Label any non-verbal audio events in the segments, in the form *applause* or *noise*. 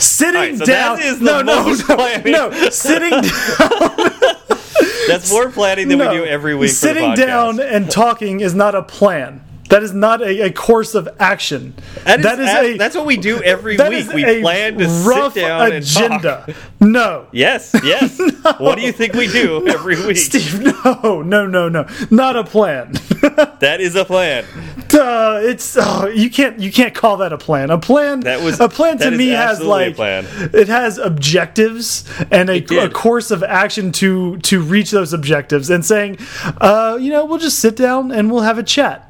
sitting right, so down. that is the no, no, no, planning. no, *laughs* sitting down. That's more planning than no, we do every week. Sitting down and talking is not a plan. That is not a, a course of action. That is, that is a, that's what we do every that week. is We a plan to rough sit down agenda. and talk. No. Yes, yes. *laughs* What do you think we do *laughs* every week? Steve, no, no, no, no, not a plan. *laughs* That is a plan. uh, it's oh, you can't you can't call that a plan. A plan That was- a plan to me has like plan. it has objectives and a, a course of action to to reach those objectives. And saying, uh, you know, we'll just sit down and we'll have a chat.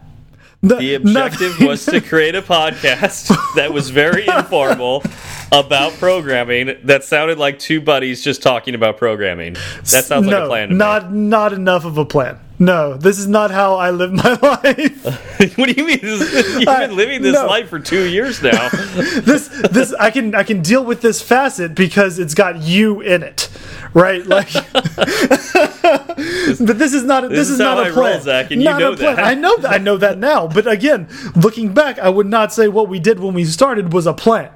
The objective *laughs* was to create a podcast *laughs* that was very informal about programming that sounded like two buddies just talking about programming. That sounds like a plan to me. not not enough of a plan. No, this is not how I live my *laughs* life. *laughs* what do you mean? This- You've been living this no. life for two years now. *laughs* this this I can I can deal with this facet because it's got you in it, right? Like, but this is not this, is is, not a I plan. roll, Zach, and you Not know a plan. that. I know that I know that now. But again, looking back, I would not say what we did when we started was a plan.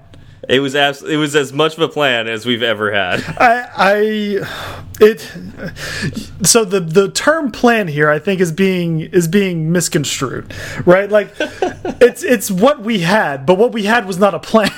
It was abs- it was as much of a plan as we've ever had. I, I it so the the term plan here I think is being is being misconstrued right like *laughs* it's it's what we had but what we had was not a plan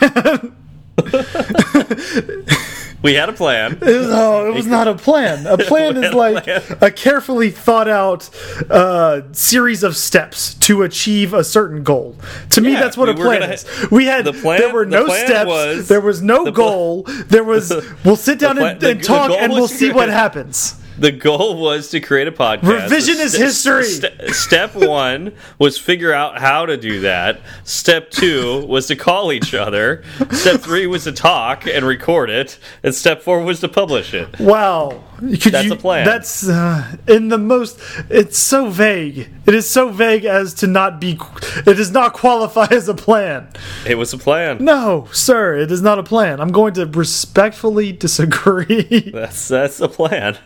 *laughs* We had a plan. *laughs* no it was not a plan a *laughs* plan is had a like plan. a carefully thought out uh, series of steps to achieve a certain goal to me that's what we a plan gonna- is we had the plan- there were no plan steps was- there was no the goal there was *laughs* we'll sit down plan- and, and the talk and we'll see what happens The goal was to create a podcast. Revisionist Ste- history. ste- step one was figure out how to do that. Step two was to call each other. Step three was to talk and record it. And step four was to publish it. Wow. Could That's you- a plan. That's uh, in the most. It's so vague. It is so vague as to not be. It does not qualify as a plan. It was a plan. No, sir, it is not a plan. I'm going to respectfully disagree. That's that's a plan.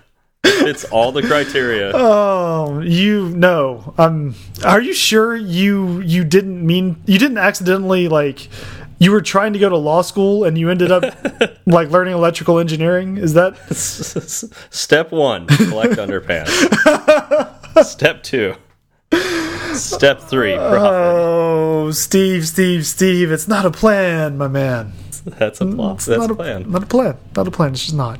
It's all the criteria. *laughs* oh, you know. Um, are you sure you you didn't mean you didn't accidentally like you were trying to go to law school and you ended up *laughs* like learning electrical engineering? Is that *laughs* Step one, collect underpants. Step two. Step three, profit. Oh, Steve, Steve, Steve! It's not a plan, my man. That's a plan. It's That's not a plan. Not a plan. Not a plan. It's just not.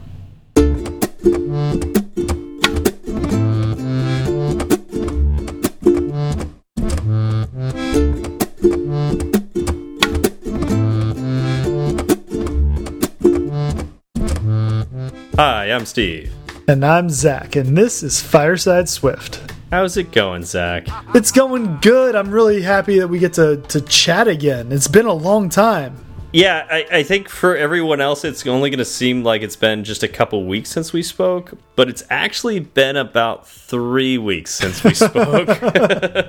Hi, I'm Steve. And I'm Zach, and this is Fireside Swift. How's it going, Zach? It's going good. I'm really happy that we get to to chat again. It's been a long time. Yeah, I, I think for everyone else, it's only going to seem like it's been just a couple weeks since we spoke, but it's actually been about three weeks since we *laughs* spoke. *laughs*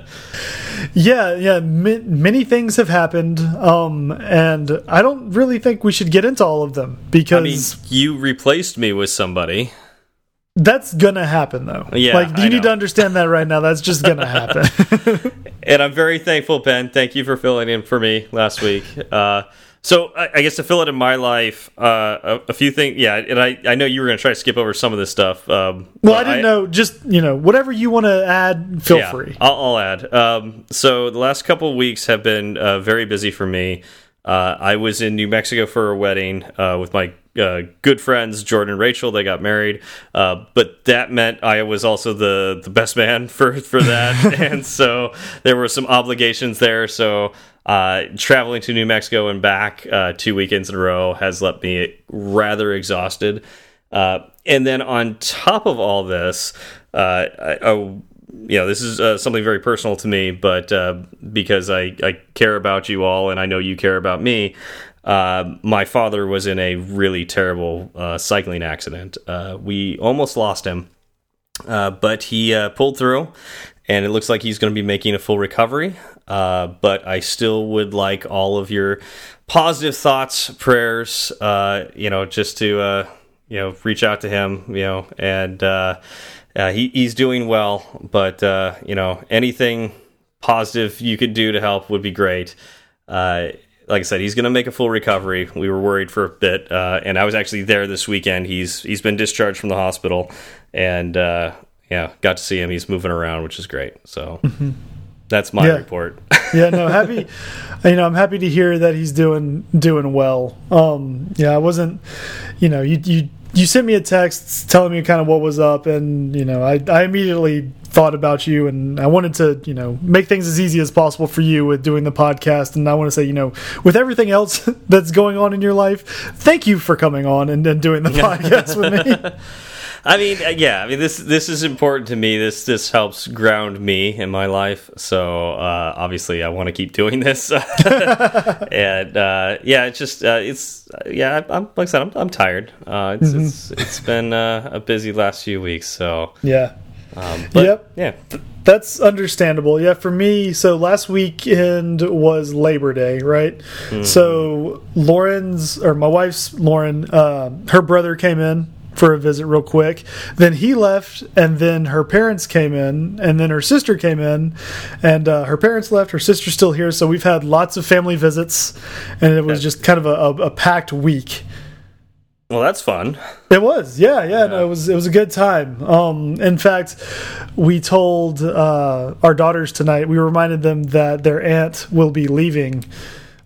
Yeah, yeah. Ma many things have happened, um, and I don't really think we should get into all of them because I mean, you replaced me with somebody. that's gonna happen, though. Yeah, like you need to understand that right now. That's just gonna happen. *laughs* And I'm very thankful, Ben. Thank you for filling in for me last week. Uh, so I, I guess to fill it in my life, uh, a, a few things. Yeah, and I, I know you were going to try to skip over some of this stuff. Um, well, I didn't know. Just you know, whatever you want to add, feel yeah, free. I'll, I'll add. Um, so the last couple of weeks have been uh, very busy for me. Uh, I was in New Mexico for a wedding uh, with my uh, good friends Jordan and Rachel. They got married, uh, but that meant I was also the the best man *laughs* for for that, *laughs* and so there were some obligations there. So uh, traveling to New Mexico and back uh, two weekends in a row has left me rather exhausted. Uh, and then on top of all this, uh, I, I, you know, this is uh, something very personal to me, but uh, because I, I care about you all and I know you care about me, uh, my father was in a really terrible uh, cycling accident. Uh, we almost lost him, uh, but he pulled through, and it looks like he's going to be making a full recovery. But I still would like all of your positive thoughts, prayers, you know, just to you know reach out to him, you know, and uh, he he's doing well. But uh, you know, anything positive you could do to help would be great. Uh, like I said, he's going to make a full recovery. We were worried for a bit, uh, and I was actually there this weekend. He's he's been discharged from the hospital, and uh, yeah, got to see him. He's moving around, which is great. So that's my Yeah. report. *laughs* yeah, no, happy. You know, I'm happy to hear that he's doing doing well. Um, yeah, I wasn't. You know, you you you sent me a text telling me kind of what was up, and you know, I I immediately thought about you, and I wanted to you know make things as easy as possible for you with doing the podcast. And I want to say, you know, with everything else *laughs* that's going on in your life, thank you for coming on and, and doing the podcast with me. *laughs* I mean, uh, yeah, I mean this this is important to me. This this helps ground me in my life. So uh, obviously, I want to keep doing this. *laughs* and uh, yeah, it's just uh, it's yeah. I'm like I said, I'm I'm tired. Uh, it's, it's it's been uh, a busy last few weeks. So Yeah. um, but, Yep. yeah, That's understandable. Yeah, for me, so last weekend was Labor Day, right? So Lauren's or my wife's Lauren, uh, her brother came in for a visit real quick. Then he left, and then her parents came in, and then her sister came in, and uh, her parents left. Her sister's still here, so we've had lots of family visits, and it was just kind of a, a, a packed week. well, that's fun. It was, yeah, yeah. No, it was it was a good time. Um, in fact, we told uh, our daughters tonight. We reminded them that their aunt will be leaving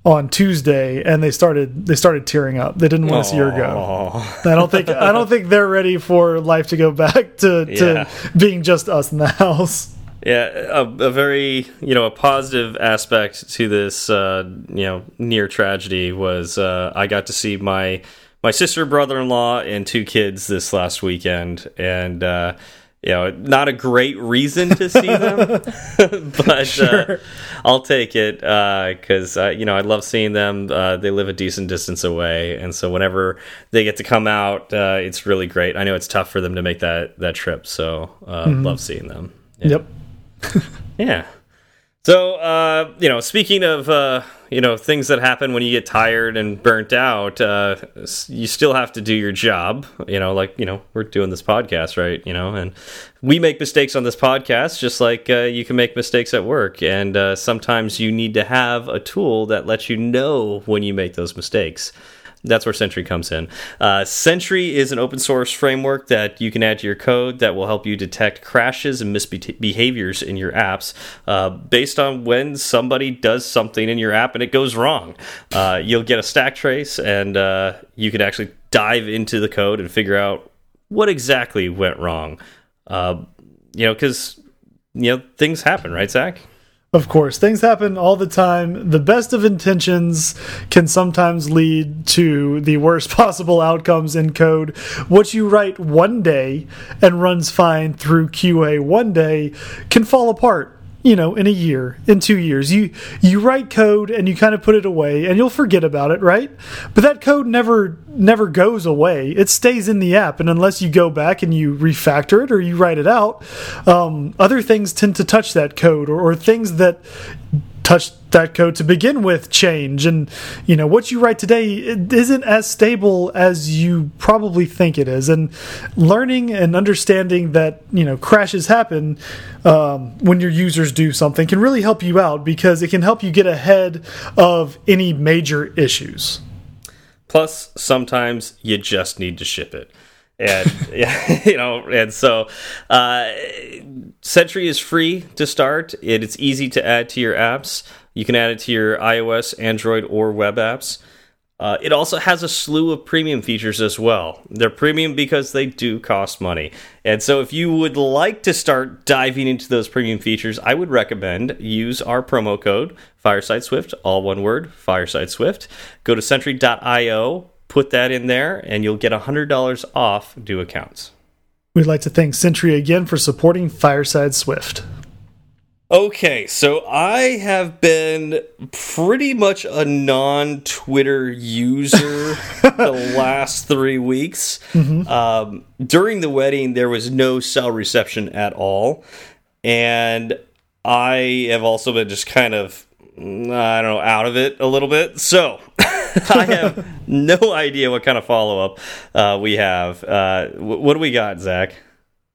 on Tuesday, and they started they started tearing up. They didn't want to see her go. I don't think I don't think they're ready for life to go back to, to Yeah. being just us in the house. Yeah, a, a very you know a positive aspect to this uh, you know near tragedy was uh, I got to see my my sister, brother in law, and two kids this last weekend, and uh, you know not a great reason to see them, *laughs* but uh, I'll take it because uh, you know I love seeing them. Uh, they live a decent distance away, and so whenever they get to come out, uh, it's really great. I know it's tough for them to make that that trip, so uh, love seeing them. Yeah. Yep. *laughs* Yeah. So, uh, you know, speaking of, uh, you know, things that happen when you get tired and burnt out, uh, you still have to do your job. You know, like, you know, we're doing this podcast, right? You know, and we make mistakes on this podcast just like uh, you can make mistakes at work. And uh, sometimes you need to have a tool that lets you know when you make those mistakes. That's where Sentry comes in. Uh, Sentry is an open source framework that you can add to your code that will help you detect crashes and misbehaviors in your apps uh, based on when somebody does something in your app and it goes wrong. Uh, you'll get a stack trace and uh, you can actually dive into the code and figure out what exactly went wrong. Uh, you know, because you know things happen, right, Zach? Of course, things happen all the time. The best of intentions can sometimes lead to the worst *laughs* possible outcomes in code. What you write one day and runs fine through QA one day can fall apart. You know, in a year, in two years, you you write code and you kind of put it away, and you'll forget about it, right? But that code never never goes away. It stays in the app, and unless you go back and you refactor it or you write it out, um, other things tend to touch that code, or, or things that touch that code to begin with change and you know what you write today it isn't as stable as you probably think it is and learning and understanding that you know crashes happen um, when your users do something can really help you out because it can help you get ahead of any major issues Plus, sometimes you just need to ship it. And *laughs* yeah, *laughs* you know, and so uh, Sentry is free to start. It, it's easy to add to your apps. You can add it to your iOS, Android, or web apps. Uh, it also has a slew of premium features as well. They're premium because they do cost money. And so, if you would like to start diving into those premium features, I would recommend use our promo code Fireside Swift, all one word, Fireside Swift. Go to Sentry.io, put that in there, and you'll get $100 off new accounts. we'd like to thank Sentry again for supporting fireside swift Okay, so I have been pretty much a non Twitter user *laughs* the last three weeks. Um, during the wedding, there was no cell reception at all. And I have also been just kind of, mm, I don't know, out of it a little bit. So *laughs* I have *laughs* no idea what kind of follow up uh, we have. Uh, what do we got, Zach?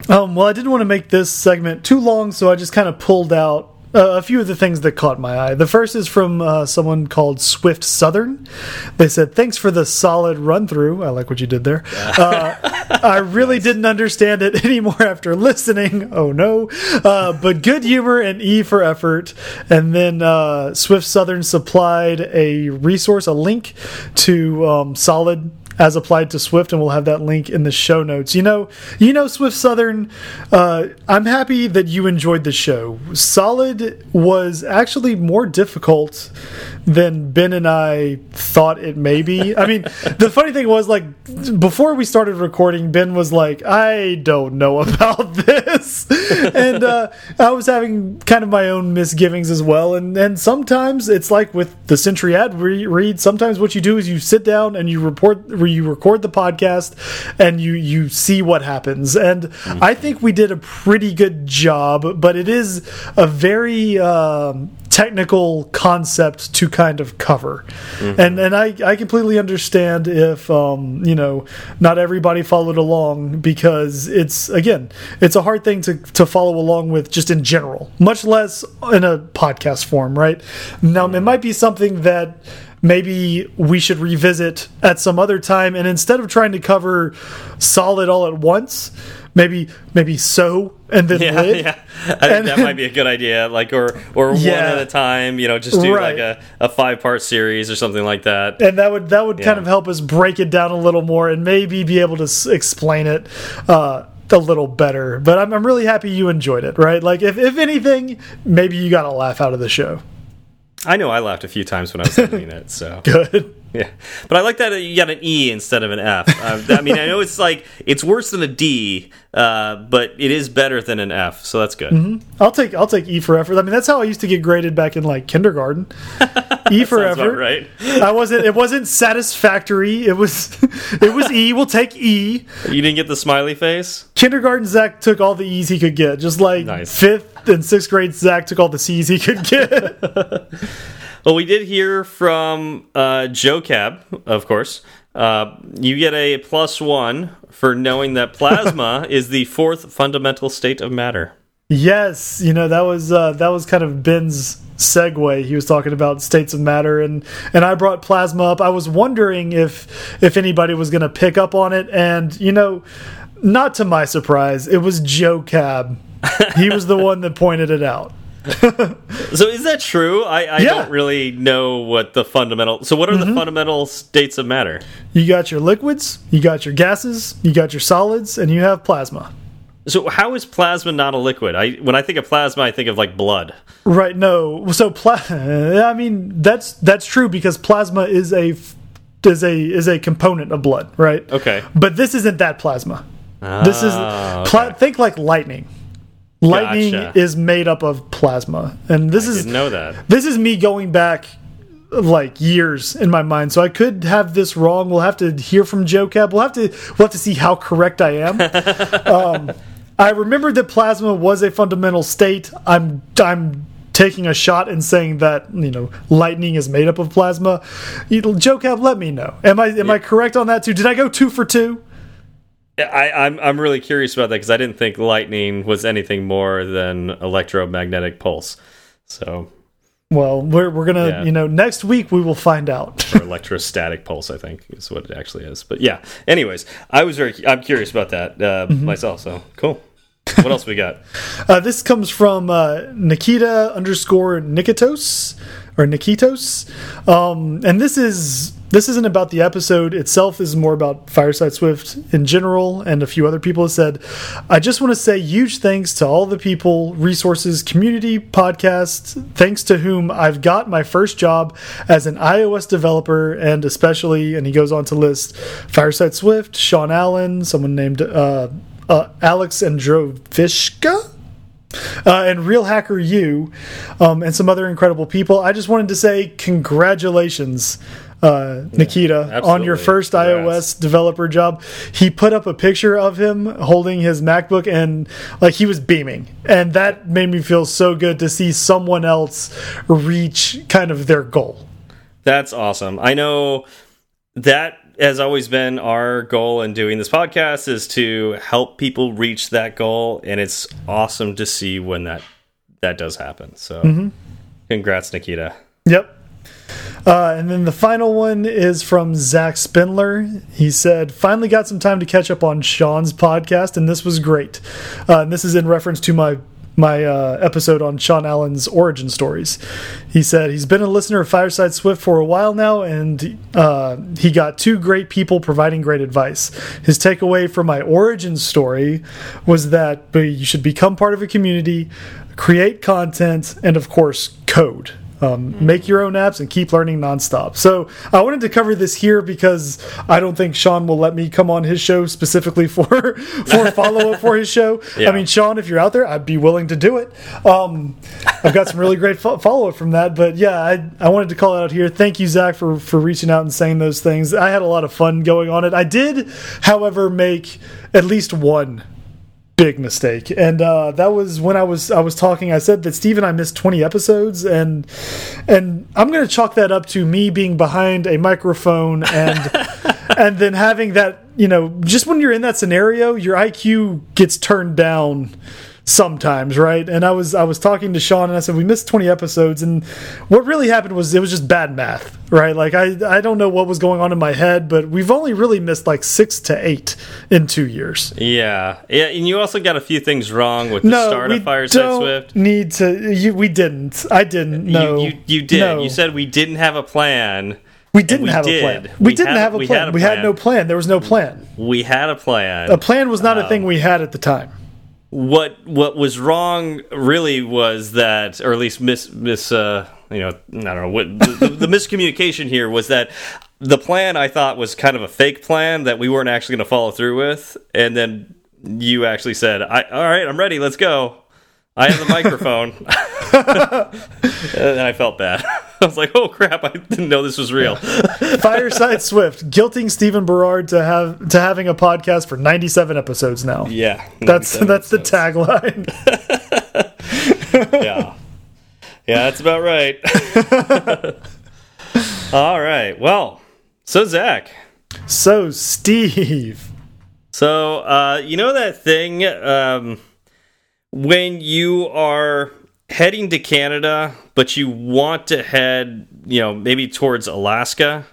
Um, well, I didn't want to make this segment too long, so I just kind of pulled out uh, a few of the things that caught my eye. The first is from uh, someone called Swift Southern. They said, "Thanks for the solid run through. I like what you did there. Uh, I *laughs* really nice. didn't understand it *laughs* anymore after listening. Oh no! Uh, but good humor and E for effort. And then uh, Swift Southern supplied a resource, a link to um, solid as applied to Swift, and we'll have that link in the show notes. You know, you know, Swift Southern. Uh, I'm happy that you enjoyed the show. Solid was actually more difficult than Ben and I thought it may be. I mean, the funny thing was, like, before we started recording, Ben was like, "I don't know about *laughs* this," and uh, I was having kind of my own misgivings as well. And and sometimes it's like with the Sentry ad read. Sometimes what you do is you sit down and you report you record the podcast and you you see what happens. And mm -hmm. I think we did a pretty good job, but it is a very um, technical concept to kind of cover. Mm -hmm. And and I, I completely understand if um, you know not everybody followed along because it's again it's a hard thing to to follow along with just in general, much less in a podcast form, right? Now it might be something that maybe we should revisit at some other time and instead of trying to cover solid all at once maybe maybe so and then yeah, lid. yeah. I think and, that might be a good idea like or or yeah. one at a time you know just do right. like a, a five part series or something like that and that would that would yeah. kind of help us break it down a little more and maybe be able to explain it uh, a little better but I'm, I'm really happy you enjoyed it right like if, if anything maybe you got a laugh out of the show I know I laughed a few times when I was editing it. So *laughs* good. Yeah, but I like that you got an E instead of an F. Uh, I mean, I know it's like it's worse than a D, uh, but it is better than an F, so that's good. Mm -hmm. I'll take I'll take E for effort. I mean, that's how I used to get graded back in like kindergarten. *laughs* E for effort, right? I wasn't. It wasn't satisfactory. It was. *laughs* It was E. We'll take E. You didn't get the smiley face. Kindergarten Zach took all the E's he could get, just like nice. fifth and sixth grade Zach took all the C's he could get. *laughs* Well, we did hear from uh, Joe Cab, of course. Uh, you get a plus one for knowing that plasma *laughs* is the fourth fundamental state of matter. Yes, you know that was uh, that was kind of Ben's segue. He was talking about states of matter, and and I brought plasma up. I was wondering if if anybody was going to pick up on it, and you know, not to my surprise, it was Joe Cab. he was the one that pointed it out. *laughs* so is that true? I, I yeah. don't really know what the fundamental. So what are mm -hmm. the mm-hmm. fundamental states of matter? You got your liquids, you got your gases, you got your solids, and you have plasma. So how is plasma not a liquid? I when I think of plasma, I think of like blood. Right. No. So pla *laughs* I mean that's that's true because plasma is a is a is a component of blood, right? Okay. But this isn't that plasma. Ah, this is okay. think like lightning. Lightning gotcha. is made up of plasma, and this I is know that. This is me going back like years in my mind, so I could have this wrong. We'll have to hear from Joe Cab. We'll have to we'll have to see how correct I am. *laughs* um, I remember that plasma was a fundamental state. I'm I'm taking a shot and saying that you know lightning is made up of plasma. Joe Cab, let me know. Am I am yeah. I correct on that too? Did I go two for two? I, I'm I'm really curious about that because I didn't think lightning was anything more than electromagnetic pulse. So, well, we're we're gonna yeah. you know next week we will find out. or electrostatic pulse, I think is what it actually is. But yeah. Anyways, I was very I'm curious about that uh, mm -hmm. myself. So cool. What else we got? *laughs* uh, this comes from uh, Nikita underscore Nikitos or Nikitos, um, and this is this isn't about the episode itself. This is more about Fireside Swift in general. And a few other people have said, I just want to say huge thanks to all the people, resources, community, podcasts, thanks to whom I've got my first job as an iOS developer. And especially, and he goes on to list Fireside Swift, Sean Allen, someone named uh, uh, Alex Androvishka. Uh, and Real Hacker U, um, and some other incredible people. I just wanted to say congratulations uh, Nikita yeah, on your first iOS developer job. He put up a picture of him holding his MacBook and like he was beaming, and that made me feel so good to see someone else reach kind of their goal. That's awesome. I know that has always been our goal in doing this podcast is to help people reach that goal, and it's awesome to see when that that does happen. So, Mm-hmm. congrats, Nikita. Yep. Uh, and then the final one is from Zach Spindler. He said, "Finally got some time to catch up on Sean's podcast, and this was great. Uh, and this is in reference to my my uh, episode on Sean Allen's origin stories. He said he's been a listener of Fireside Swift for a while now, and uh, he got two great people providing great advice. His takeaway from my origin story was that you should become part of a community, create content, and of course, code." Um, make your own apps and keep learning nonstop. So I wanted to cover this here because I don't think Sean will let me come on his show specifically *laughs* for for follow up for his show. Yeah. I mean, Sean, if you're out there, I'd be willing to do it. Um, I've got some really great fo follow up from that. But yeah, I, I wanted to call it out here. Thank you, Zach, for for reaching out and saying those things. I had a lot of fun going on it. I did, however, make at least one big mistake. And uh, that was when i was i was talking i said that steve and i missed 20 episodes and and i'm going to chalk that up to me being behind a microphone and *laughs* and then having that you know just when you're in that scenario your iq gets turned down sometimes right and i was i was talking to sean and i said we missed 20 episodes and what really happened was it was just bad math right like i i don't know what was going on in my head but we've only really missed like six to eight in two years Yeah, yeah, and you also got a few things wrong with the no, start of Fireside don't Swift. need to. You, we didn't. I didn't. No, You, you, you did. No. You said we didn't have a plan. we didn't we have did. a plan. We, We didn't had- have a plan. had a We had no plan. There was no plan. We had a plan. A plan was not a Oh. thing um, we had at the time. What what was wrong really was that, or at least miss miss uh, you know I don't know what the, the miscommunication here was that the plan I thought was kind of a fake plan that we weren't actually going to follow through with, and then you actually said, I, "All right, I'm ready. Let's go." I have the microphone, *laughs* and I felt bad. *laughs* I was like, "Oh crap! I didn't know this was real." *laughs* Fireside Swift guilting Stephen Berard to have to having a podcast for 97 episodes now. Yeah, That's 97 that's the tagline. yeah. Yeah, that's about right. All right. Well, so Zach. so Steve, So, uh, you know that thing um, when you are heading to Canada, but you want to head, you know, maybe towards Alaska?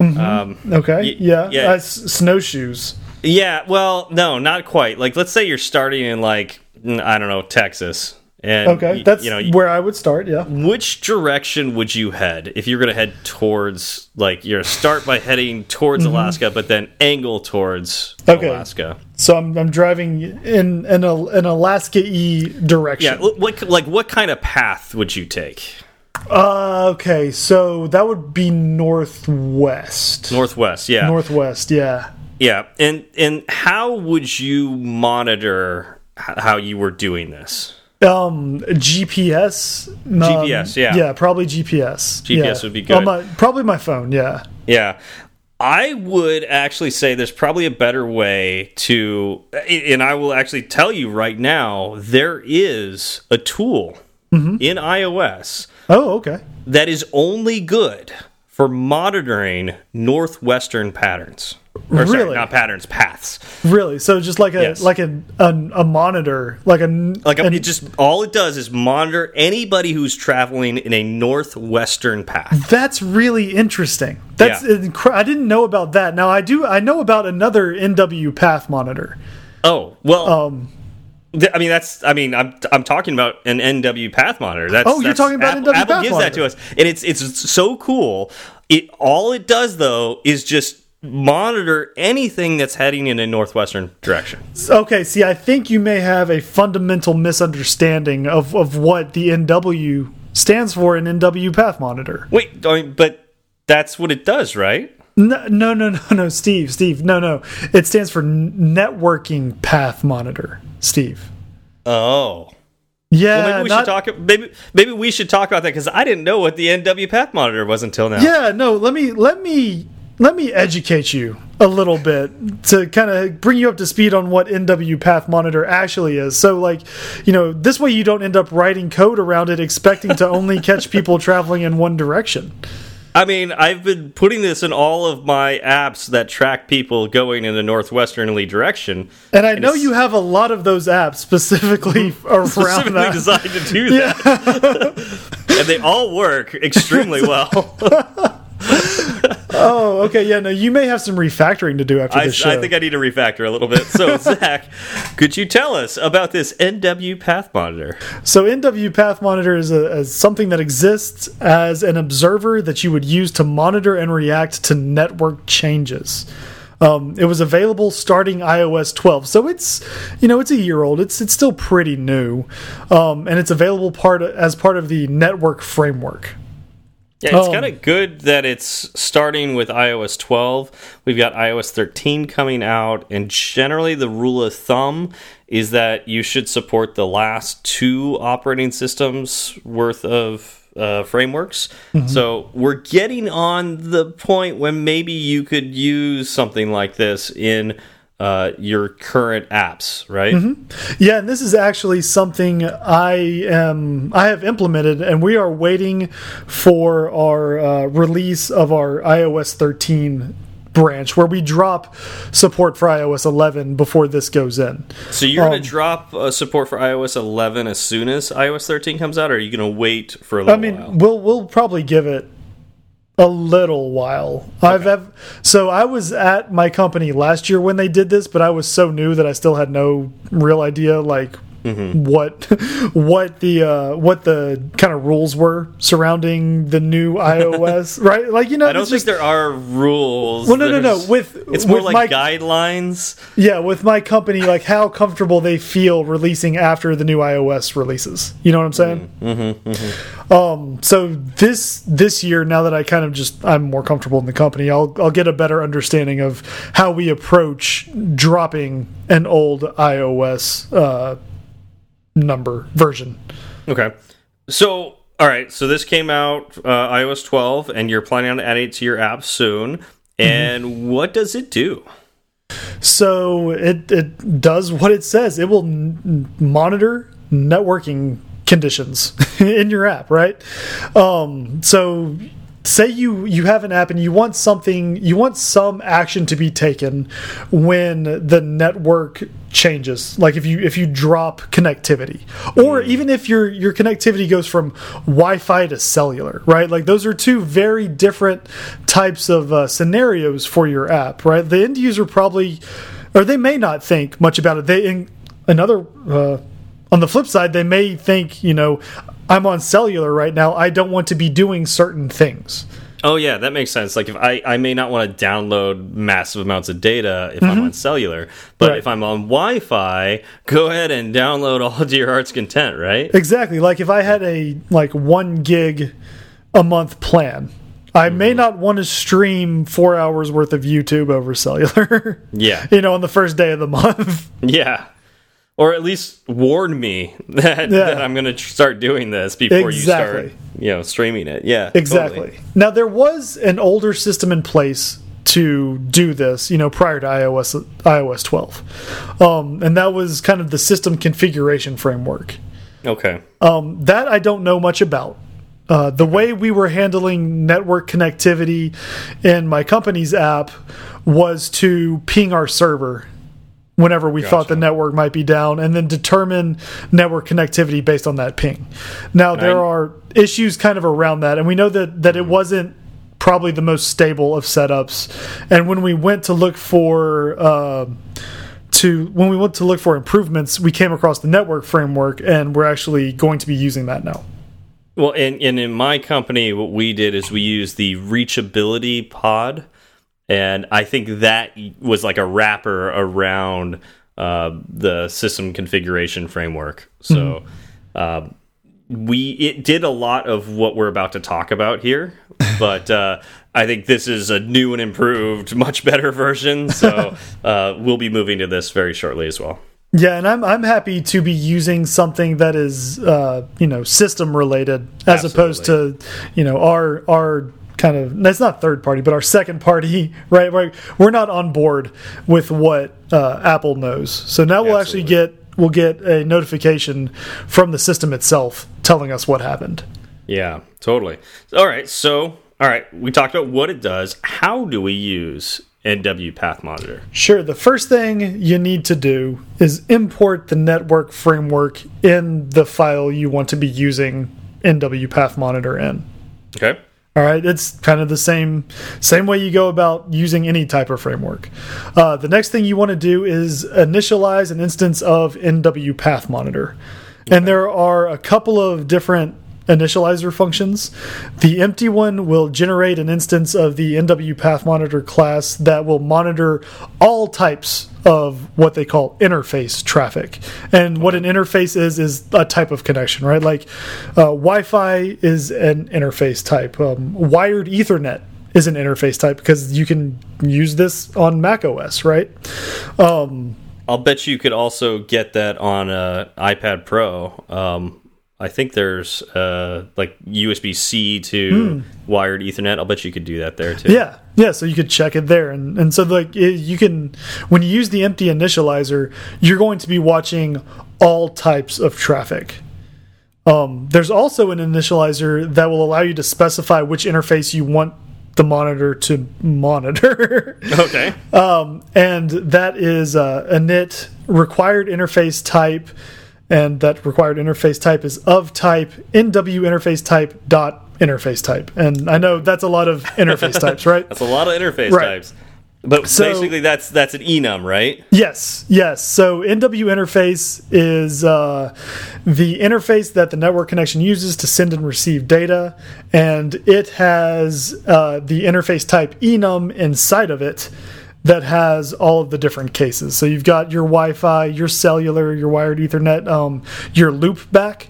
Um, okay, yeah, yeah. Uh, snowshoes. yeah, well, no, not quite. Like, let's say you're starting in, like, mm, I don't know, Texas. And, Okay, that's you know, where I would start. Yeah. which direction would you head if you're going to head towards like you're start by heading towards Alaska but then angle towards. Okay. Alaska So I'm I'm driving in in a, an Alaska e direction. yeah what like what kind of path would you take Uh, okay, so that would be northwest. northwest yeah Northwest, yeah. yeah and and how would you monitor how you were doing this Um, GPS. um, GPS, yeah. Yeah, probably GPS. GPS yeah. would be good. My, probably my phone. Yeah. Yeah. I would actually say there's probably a better way to, and I will actually tell you right now, there is a tool Mm-hmm. in iOS Oh, okay. that is only good for monitoring northwestern patterns. Or sorry, Really? not patterns, paths. Really? So just like a Yes. like a, a a monitor, like a Like an- it just all it does is monitor anybody who's traveling in a northwestern path. That's really interesting. That's Yeah. incre- I didn't know about that. Now I do. I know about another NW Path monitor. Oh well, Um, I mean, that's. I mean, I'm I'm talking about an NW Path Monitor. That's, Oh, you're that's- talking about Apple, NW Apple Path gives that to us, and it's it's so cool. It all it does though is just monitor anything that's heading in a northwestern direction. okay, see, I think you may have a fundamental misunderstanding of of what the NW stands for in NW Path Monitor. Wait, but that's what it does, right? No, no, no, no, no, Steve, Steve, no, no. It stands for Networking Path Monitor, Steve. Oh, Yeah, well, maybe we not- should talk. Maybe maybe we should talk about that because I didn't know what the NW Path Monitor was until now. Yeah, no. Let me let me let me educate you a little bit to kind of bring you up to speed on what NW Path Monitor actually is. So, like, you know, this way you don't end up writing code around it expecting to only *laughs* catch people traveling in one direction. I mean, I've been putting this in all of my apps that track people going in a northwesternly direction. And I know you have a lot of those apps specifically *laughs* *laughs* around Specifically that. designed to do that. and they all work extremely well. Oh, okay, yeah, no, you may have some refactoring to do after I, this show. I think I need to refactor a little bit. So, *laughs* Zach, could you tell us about this NW Path Monitor? So NW Path Monitor is, a, is something that exists as an observer that you would use to monitor and react to network changes. Um, it was available starting iOS 12, so it's you know it's a year old. It's it's still pretty new, um, and it's available part as part of the network framework. Yeah, it's Um, kind of good that it's starting with iOS 12. We've got iOS 13 coming out, and generally the rule of thumb is that you should support the last two operating systems worth of uh, frameworks. So we're getting on the point when maybe you could use something like this in uh, your current apps, right? Yeah, and this is actually something I am I have implemented, and we are waiting for our uh, release of our iOS 13 branch, where we drop support for iOS 11 before this goes in. So you're Um, going to drop uh, support for iOS 11 as soon as iOS 13 comes out, or are you going to wait for a little I mean, while? we'll we'll probably give it a little while. I've have, so I was at my company last year when they did this, but I was so new that I still had no real idea like Mm-hmm. what what the uh, what the kind of rules were surrounding the new *laughs* iOS, right? Like you know, I don't think just- there are rules. Well, no, no, no. With it's more with like my, guidelines. yeah, with my company, like how comfortable they feel releasing after the new iOS releases. You know what I'm saying? Mm-hmm, Um, so this this year, now that I kind of just I'm more comfortable in the company, I'll I'll get a better understanding of how we approach dropping an old iOS uh, number version. Okay. So, all right. So this came out uh, iOS 12, and you're planning on adding it to your app soon. And what does it do? So it it does what it says. It will n monitor networking conditions *laughs* in your app, right? Um, so say you you have an app and you want something you want some action to be taken when the network changes like if you if you drop connectivity or even if your your connectivity goes from wi-fi to cellular right? Like those are two very different types of uh, scenarios for your app right? The end user probably or they may not think much about it. They in another uh, on the flip side they may think you know i'm on cellular right now. I don't want to be doing certain things Oh yeah, that makes sense. Like if I I may not want to download massive amounts of data if I'm mm-hmm. on cellular, but Right. if I'm on Wi-Fi, go ahead and download all of your heart's content, right? Exactly. Like if I had a like one gig a month plan, I mm-hmm. may not want to stream four hours worth of YouTube over cellular. *laughs* Yeah. you know, on the first day of the month. *laughs* Yeah. Or at least warn me *laughs* that, Yeah. that I'm going to start doing this before you start, you know, streaming it. Yeah. Exactly. totally. Now there was an older system in place to do this, you know, prior to iOS iOS 12, um, and that was kind of the system configuration framework. Okay. Um, that I don't know much about. Uh, the way we were handling network connectivity in my company's app was to ping our server whenever we thought the network might be down and then determine network connectivity based on that ping. Now there I- are issues kind of around that and we know that that it wasn't probably the most stable of setups and when we went to look for um to when we went to look for improvements we came across the network framework and we're actually going to be using that now. Well, and, and in my company, what we did is we used the reachability pod, and I think that was like a wrapper around uh, the system configuration framework. So uh, we it did a lot of what we're about to talk about here, *laughs* but uh, I think this is a new and improved, much better version. So *laughs* uh, we'll be moving to this very shortly as well. Yeah, and I'm I'm happy to be using something that is uh, you know system related as opposed to you know our our kind of that's not third party but our second party *laughs* right right we're not on board with what uh, Apple knows so now we'll actually get we'll get a notification from the system itself telling us what happened Yeah, totally. All right, so all right, we talked about what it does. How do we use NW Path Monitor? Sure. The first thing you need to do is import the network framework in the file you want to be using NW Path Monitor in. Okay. All right, it's kind of the same same way you go about using any type of framework. Uh, the next thing you want to do is initialize an instance of NW Path Monitor, and there are a couple of different initializer functions. The empty one will generate an instance of the NW Path Monitor class that will monitor all types of what they call interface traffic. And what an interface is is a type of connection, right? Like uh, Wi-Fi is an interface type. Um, wired Ethernet is an interface type because you can use this on Mac OS, right? Um, I'll bet you could also get that on a iPad Pro. Um, I think there's uh, like USB C to wired Ethernet. I'll bet you could do that there too. Yeah, yeah. So you could check it there, and and so like it, you can when you use the empty initializer, you're going to be watching all types of traffic. Um, there's also an initializer that will allow you to specify which interface you want the monitor to monitor. *laughs* Okay. um, and that is uh, init required interface type, and that required interface type is of type NW interface type dot interface type. And I know that's a lot of interface types, *laughs* right? That's a lot of interface Right. types. But So- basically, that's that's an enum, right? Yes, yes. So NW interface is uh, the interface that the network connection uses to send and receive data, and it has uh, the interface type enum inside of it that has all of the different cases. So you've got your Wi-Fi, your cellular, your wired Ethernet, um, your loopback,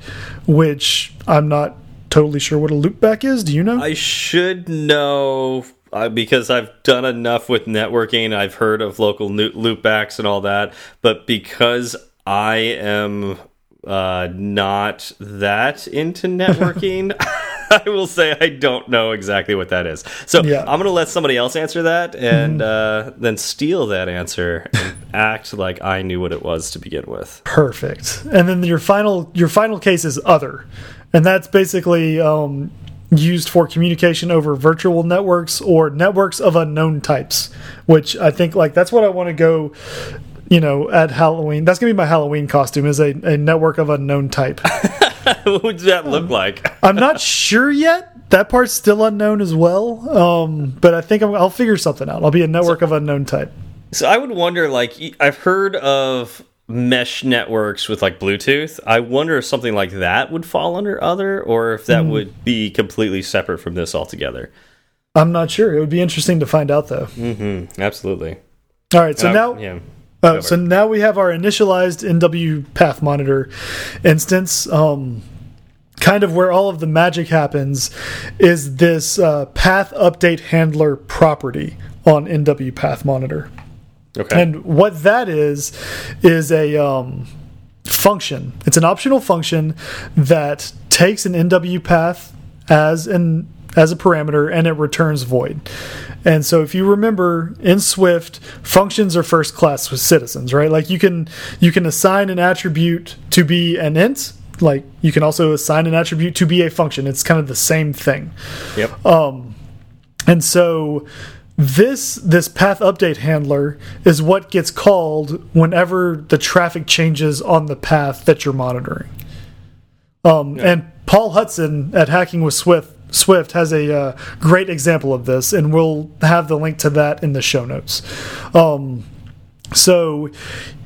which I'm not totally sure what a loopback is. Do you know? I should know uh, because I've done enough with networking. I've heard of local loopbacks and all that, but because I am uh, not that into *laughs* networking, *laughs* I will say I don't know exactly what that is. So Yeah. I'm going to let somebody else answer that and uh, then steal that answer and *laughs* act like I knew what it was to begin with. Perfect. And then your final your final case is other, and that's basically um, used for communication over virtual networks or networks of unknown types. Which I think like that's what I want to go. You know, at Halloween, that's gonna be my Halloween costume is a, a network of unknown type. *laughs* *laughs* what would that look like? I'm not sure yet. That part's still unknown as well. Um, but I think I'm, I'll figure something out. I'll be a network of unknown type. So I would wonder, like, I've heard of mesh networks with like Bluetooth. I wonder if something like that would fall under other, or if Hmm. that would be completely separate from this altogether. I'm not sure. It would be interesting to find out though. Mm-hmm. Absolutely. All right, so Uh, now yeah. Uh, so now we have our initialized NW Path Monitor instance. Um, kind of where all of the magic happens is this uh, path update handler property on NW Path Monitor. Okay. And what that is is a um, function. It's an optional function that takes an NW path as an as a parameter and it returns void. And so if you remember in Swift, functions are first class with citizens, right? Like you can you can assign an attribute to be an int, like you can also assign an attribute to be a function. It's kind of the same thing. yep. Um And so this this path update handler is what gets called whenever the traffic changes on the path that you're monitoring. Um, And Paul Hudson at Hacking with Swift Swift has a uh, great example of this, and we'll have the link to that in the show notes. Um, so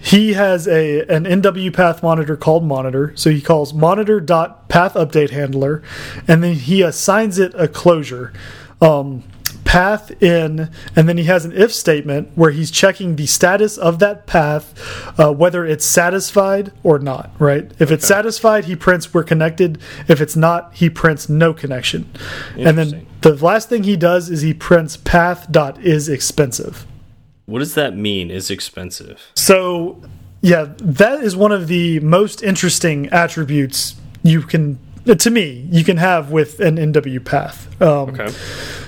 he has a an NW path monitor called monitor. So he calls monitor dot path update handler, and then he assigns it a closure. Um, path in and then he has an if statement where he's checking the status of that path uh, whether it's satisfied or not right? If it's satisfied he prints we're connected. If it's not he prints no connection. And then the last thing he does is he prints path dot is expensive. What does that mean? Is expensive? so, yeah, that is one of the most interesting attributes you can, to me, you can have with an NW path. Um, Okay.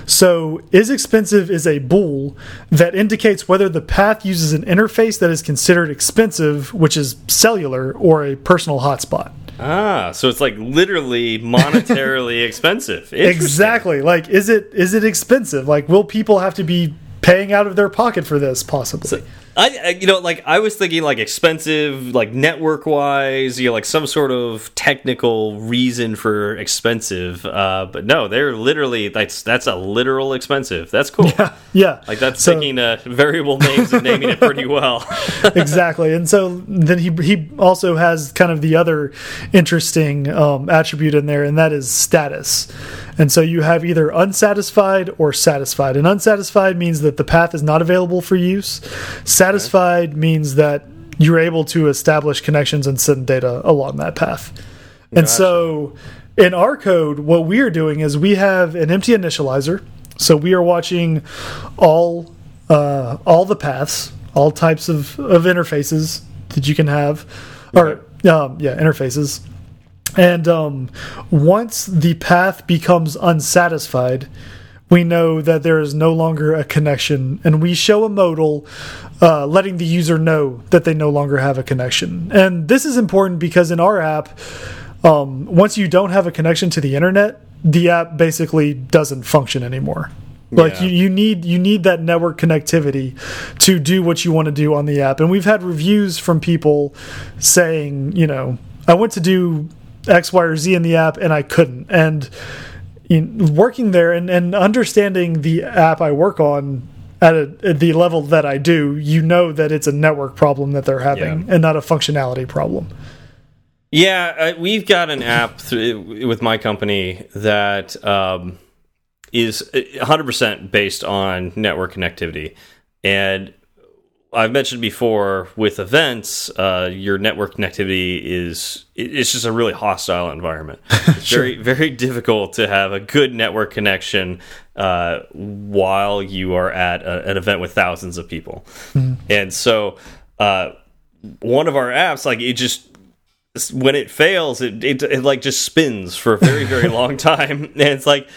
So, is expensive is a bool that indicates whether the path uses an interface that is considered expensive, which is cellular, or a personal hotspot. Ah, so it's like literally monetarily *laughs* expensive. Exactly. Like, is it is it expensive? Like, will people have to be paying out of their pocket for this possibly? So, I, you know like I was thinking like expensive like network wise you know like some sort of technical reason for expensive uh, but no they're literally that's that's a literal expensive. That's cool. *laughs* Yeah, yeah. like that's so, taking uh, variable names and naming it pretty well. *laughs* Exactly. And so then he he also has kind of the other interesting um, attribute in there and that is status. And so you have either unsatisfied or satisfied. And unsatisfied means that the path is not available for use. Satisfied okay. means that you're able to establish connections and send data along that path. And gotcha. so in our code, what we are doing is we have an empty initializer. So we are watching all uh, all the paths, all types of, of interfaces that you can have, or um, yeah, interfaces. And um, once the path becomes unsatisfied, we know that there is no longer a connection, and we show a modal uh, letting the user know that they no longer have a connection. And this is important because in our app, um, once you don't have a connection to the internet, the app basically doesn't function anymore. Like yeah. you, you need you need that network connectivity to do what you want to do on the app. And we've had reviews from people saying, you know, I went to do X, Y, or Z in the app and I couldn't. And working there and, and understanding the app I work on at, a, at, the level that I do, you know that it's a network problem that they're having yeah. and not a functionality problem. Yeah, uh, we've got an app through, with my company that um, is 100% based on network connectivity. And I've mentioned before with events, uh, your network connectivity is it's just a really hostile environment. *laughs* It's sure. very very difficult to have a good network connection uh, while you are at a, an event with thousands of people. Mm. And so, uh, one of our apps, like it just when it fails, it, it, it like just spins for a very very *laughs* long time, and it's like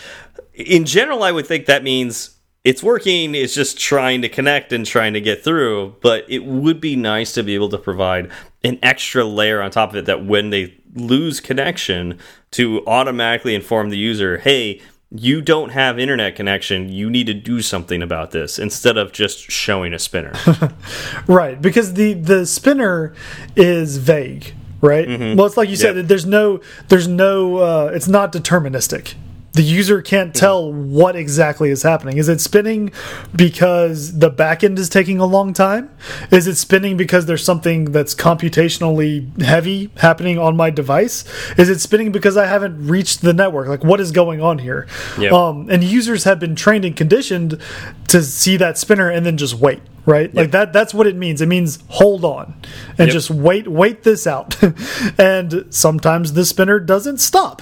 in general, I would think that means it's working it's just trying to connect and trying to get through but it would be nice to be able to provide an extra layer on top of it that when they lose connection to automatically inform the user hey you don't have internet connection you need to do something about this instead of just showing a spinner. *laughs* Right because the the spinner is vague right? Mm -hmm. well it's like you said there's no there's no uh, it's not deterministic the user can't hmm. tell what exactly is happening. Is it spinning because the backend is taking a long time? Is it spinning because there's something that's computationally heavy happening on my device? Is it spinning because I haven't reached the network? Like, what is going on here? Yep. Um, and users have been trained and conditioned to see that spinner and then just wait right? Yep. Like that that's what it means. It means hold on and yep. just wait wait this out. *laughs* and sometimes the spinner doesn't stop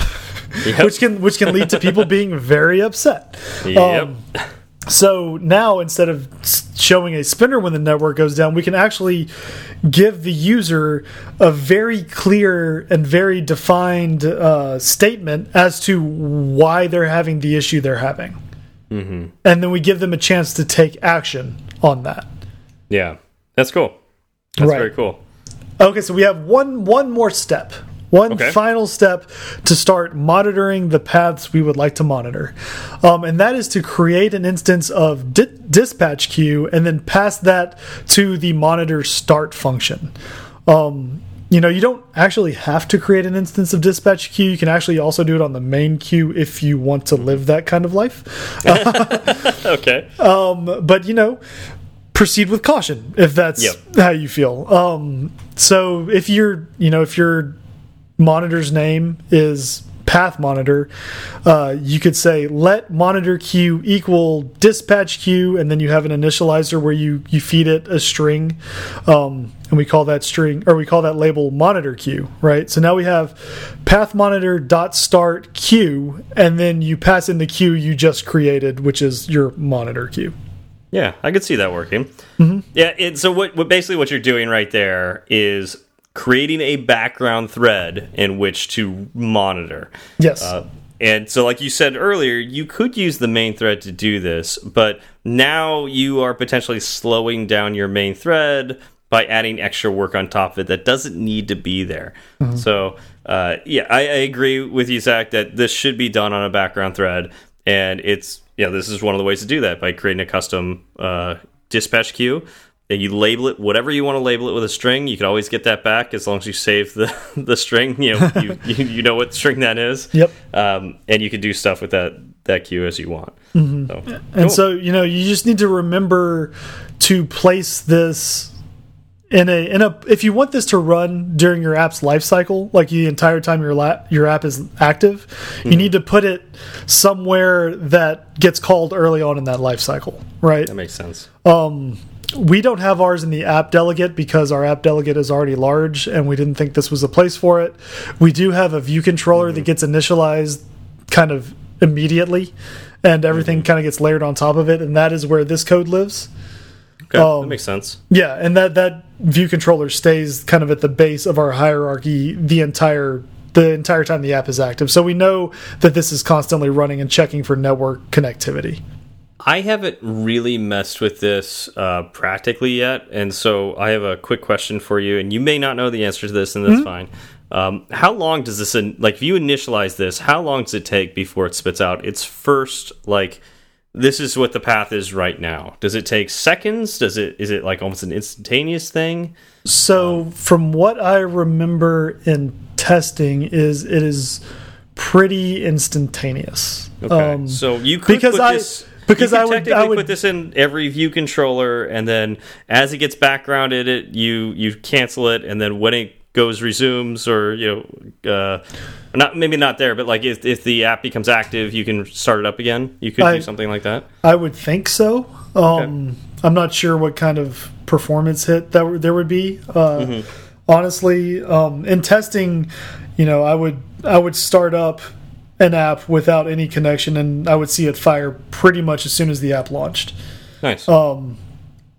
yep. which can which can lead to people being very upset. Yep. Um, so now instead of showing a spinner when the network goes down, we can actually give the user a very clear and very defined uh, statement as to why they're having the issue they're having. Mm -hmm. And then we give them a chance to take action on that. Yeah, that's cool. That's right. very cool. Okay, so we have one one more step one okay. final step to start monitoring the paths we would like to monitor. Um, and that is to create an instance of di dispatch queue and then pass that to the monitor start function. Um, you know, you don't actually have to create an instance of dispatch queue. You can actually also do it on the main queue if you want to live that kind of life. *laughs* okay. Um, but you know, proceed with caution if that's yep. how you feel. Um, so if you're, you know, if you're monitor's name is path monitor, uh, you could say let monitor queue equal dispatch queue, and then you have an initializer where you you feed it a string, um, and we call that string or we call that label monitor queue, right? So now we have path monitor dot start queue, and then you pass in the queue you just created, which is your monitor queue. Yeah, I could see that working. Mm -hmm. Yeah, it, so what, what basically what you're doing right there is creating a background thread in which to monitor. Yes. Uh, and so, like you said earlier, you could use the main thread to do this, but now you are potentially slowing down your main thread by adding extra work on top of it that doesn't need to be there. Mm -hmm. So uh, yeah, I, I, agree with you, Zach, that this should be done on a background thread, and it's yeah, this is one of the ways to do that by creating a custom uh, dispatch queue. And you label it whatever you want to label it with a string. You can always get that back as long as you save the *laughs* the string. You know, you, *laughs* you, you know what string that is. Yep. Um, and you can do stuff with that that queue as you want. Mm -hmm. so, and so you know, you just need to remember to place this in a in a if you want this to run during your app's life cycle like the entire time your la your app is active you hmm. need to put it somewhere that gets called early on in that life cycle right that makes sense um we don't have ours in the app delegate because our app delegate is already large and we didn't think this was a place for it we do have a view controller mm -hmm. that gets initialized kind of immediately and everything mm -hmm. kind of gets layered on top of it and that is where this code lives Okay, um, that makes sense. Yeah, and that that view controller stays kind of at the base of our hierarchy the entire the entire time the app is active. So we know that this is constantly running and checking for network connectivity. I haven't really messed with this uh, practically yet, and so I have a quick question for you. And you may not know the answer to this, and that's mm -hmm. fine. Um, how long does this like if you initialize this? How long does it take before it spits out its first like? this is what the path is right now. Does it take seconds? Does it is it like almost an instantaneous thing? So um, from what I remember in testing is it is pretty instantaneous. Okay. Um, so you could because I this, because I would, I would put this in every view controller and then as it gets backgrounded it you you cancel it and then when it goes resumes or you know uh, not maybe not there but like if, if the app becomes active you can start it up again you could I, do something like that i would think so um, okay. i'm not sure what kind of performance hit that there would be uh, mm -hmm. honestly um, in testing you know i would i would start up an app without any connection and i would see it fire pretty much as soon as the app launched nice um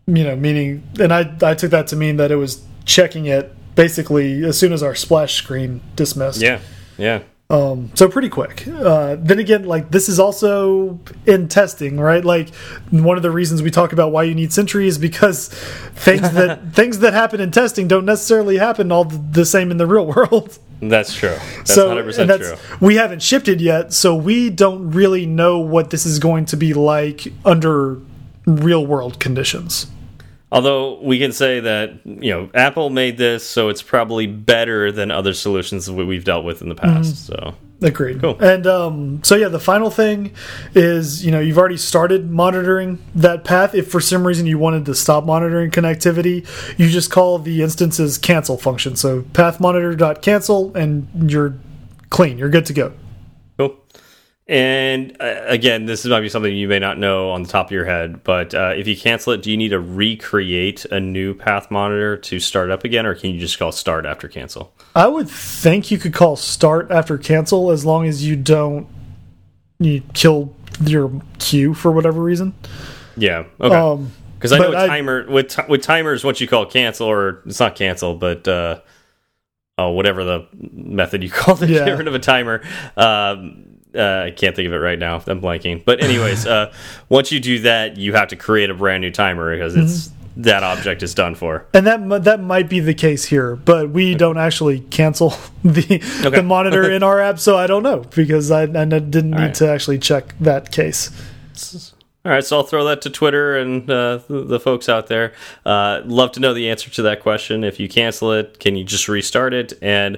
you know meaning and i i took that to mean that it was checking it basically as soon as our splash screen dismissed. Yeah, yeah. Um, so pretty quick. Uh, then again, like this is also in testing, right? Like one of the reasons we talk about why you need Sentry is because things that *laughs* things that happen in testing don't necessarily happen all the same in the real world. That's true. That's so, 100% that's, true. We haven't shipped it yet, so we don't really know what this is going to be like under real world conditions. Although we can say that you know Apple made this, so it's probably better than other solutions that we've dealt with in the past. Mm. So agreed. Cool. And um, so yeah, the final thing is you know you've already started monitoring that path. If for some reason you wanted to stop monitoring connectivity, you just call the instances cancel function. So path monitor dot cancel, and you're clean. You're good to go. And uh, again, this might be something you may not know on the top of your head, but uh, if you cancel it, do you need to recreate a new path monitor to start up again, or can you just call start after cancel? I would think you could call start after cancel as long as you don't you kill your queue for whatever reason. Yeah. Okay. Because um, I know with timer with with timers, once you call cancel, or it's not cancel, but uh, oh, whatever the method you *laughs* call it, yeah. get rid of a timer. Um, uh, I can't think of it right now. I'm blanking. But anyways, *laughs* uh, once you do that, you have to create a brand new timer because it's mm -hmm. that object is done for. And that that might be the case here, but we okay. don't actually cancel *laughs* the okay. the monitor *laughs* in our app, so I don't know because I, I didn't All need right. to actually check that case. All right, so I'll throw that to Twitter and uh, the, the, folks out there. Uh, love to know the answer to that question. If you cancel it, can you just restart it? And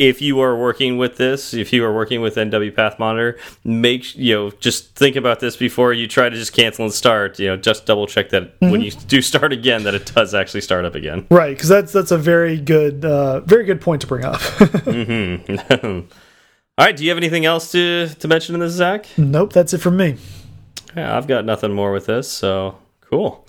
if you are working with this, if you are working with NW Path Monitor, make you know just think about this before you try to just cancel and start. You know, just double check that mm -hmm. when you do start again, that it does actually start up again. Right, because that's that's a very good, uh, very good point to bring up. *laughs* mm -hmm. *laughs* All right, do you have anything else to to mention in this, Zach? Nope, that's it from me. Yeah, I've got nothing more with this, so cool.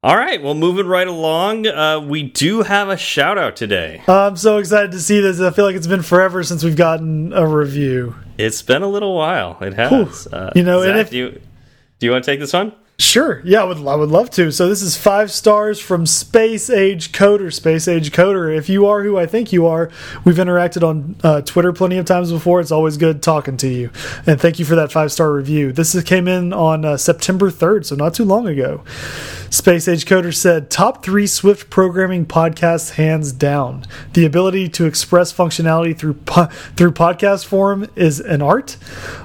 All right, well, moving right along, uh, we do have a shout out today. I'm so excited to see this. I feel like it's been forever since we've gotten a review. It's been a little while. It has. Uh, you know, Zach, if, do you do you want to take this one? Sure. Yeah, I would, I would love to. So this is five stars from Space Age Coder. Space Age Coder. If you are who I think you are, we've interacted on uh, Twitter plenty of times before. It's always good talking to you. And thank you for that five star review. This is, came in on uh, September 3rd, so not too long ago. Space Age Coder said, top three Swift programming podcasts hands down. The ability to express functionality through po through podcast form is an art.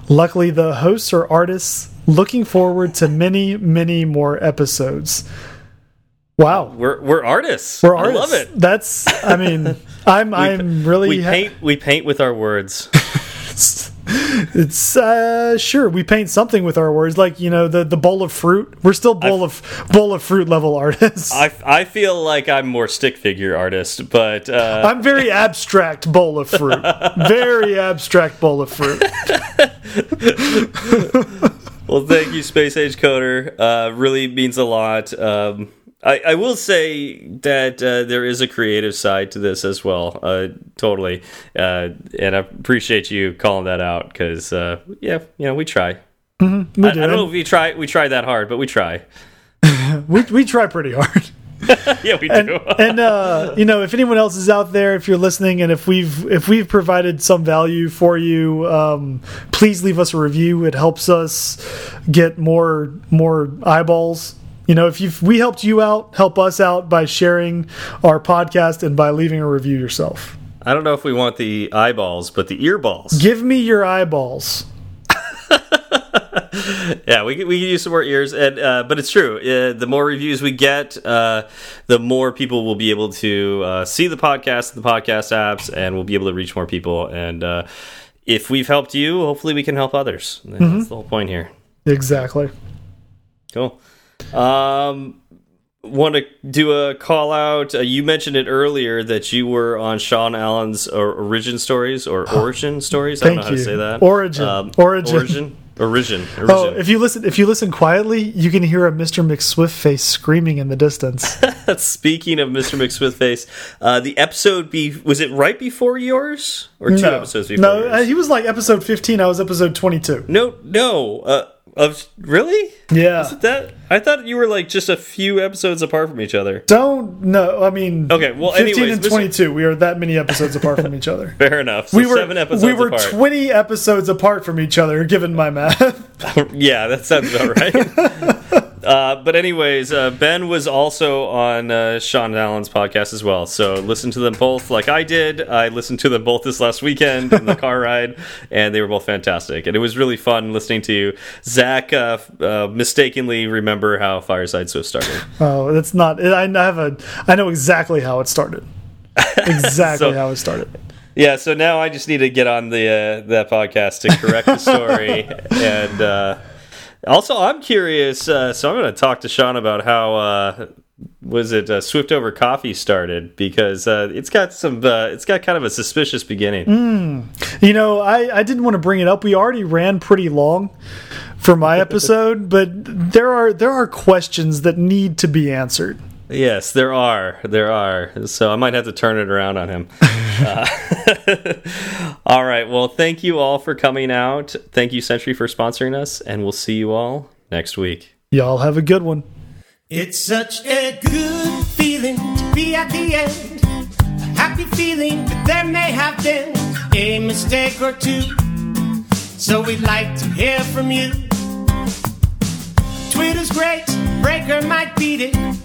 Luckily, the hosts are artists looking forward to many, many more episodes. Wow, We're we're artists. we're artists. I love it. That's, I mean, *laughs* I'm, I'm really. We paint we paint with our words. *laughs* It's uh, sure we paint something with our words, like you know the the bowl of fruit. We're still bowl of bowl of fruit level artists. I, I feel like I'm more stick figure artist, but uh, *laughs* I'm very abstract bowl of fruit. Very abstract bowl of fruit. Well, thank you, Space Age Coder. Uh, really means a lot. Um, I, I will say that uh, there is a creative side to this as well. Uh, totally, uh, and I appreciate you calling that out because uh, yeah, you know we try. We I, I do. don't know if we try we try that hard, but we try. *laughs* We we try pretty hard. *laughs* yeah, we and, do. *laughs* and uh, you know if anyone else is out there if you're listening and if we've if we've provided some value for you um, please leave us a review it helps us get more more eyeballs you know if you we helped you out help us out by sharing our podcast and by leaving a review yourself I don't know if we want the eyeballs, but the earballs. give me your eyeballs *laughs* yeah, we we could use some more ears, and uh, but it's true. Uh, the more reviews we get, uh, the more people will be able to uh, see the podcast, the podcast apps, and we'll be able to reach more people. And uh, if we've helped you, hopefully we can help others. That's the whole point here. exactly Cool. Um, want to do a call out? Uh, you mentioned it earlier that you were on Sean Allen's or origin stories or origin stories. I don't know how to you. say that. Um, Origin. Origin. Origin. Origin. Oh if you listen if you listen quietly you can hear a mr McSwiftface screaming in the distance *laughs* Speaking of Mr. McSwiftface, uh, the episode be was it right before yours or two no episodes before no yours? uh, he was like episode 15 i was episode 22 no, no. Uh, of really? yeah Is it that I thought you were like just a few episodes apart from each other. Don't no. I mean, Okay, well, 15 anyways, and twenty-two. We are that many episodes apart from each other. *laughs* Fair enough. So We were seven episodes we were apart. twenty episodes apart from each other, given my math. *laughs* yeah, that sounds about right. *laughs* uh, but anyways, uh, Ben was also on uh, Sean Allen's podcast as well. So listen to them both, like I did. I listened to them both this last weekend in the *laughs* car ride, and they were both fantastic. And it was really fun listening to you. Zach uh, uh, mistakenly remember how Fireside Swift started. *laughs* oh, that's not. I have a. I know exactly how it started. Exactly *laughs* So- how it started. Yeah, so now I just need to get on the uh, that podcast to correct the story, and uh, also I'm curious. Uh, so I'm going to talk to Sean about how uh, was it uh, Swift over Coffee started because uh, it's got some uh, it's got kind of a suspicious beginning. You know, I I didn't want to bring it up. We already ran pretty long for my *laughs* episode, but there are there are questions that need to be answered. Yes, there are there are. So I might have to turn it around on him. *laughs* uh, *laughs* all right. Well, thank you all for coming out. Thank you Sentry for sponsoring us, and we'll see you all next week. Y'all have a good one. It's such a good feeling to be at the end. A happy feeling that there may have been a mistake or two. So we'd like to hear from you. Twitter's great, Breaker might beat it.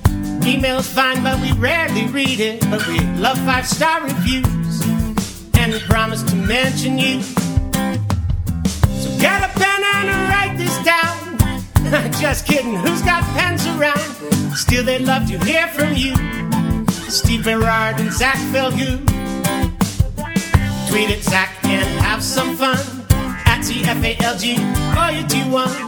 Email's fine, but we rarely read it. But we love five star reviews, and we promise to mention you. So get a pen and write this down. *laughs* Just kidding, who's got pens around? Still, they'd love to hear from you. Steve Berard and Zach Falgout. Tweet Zach and have some fun. At TFALG, all you do one.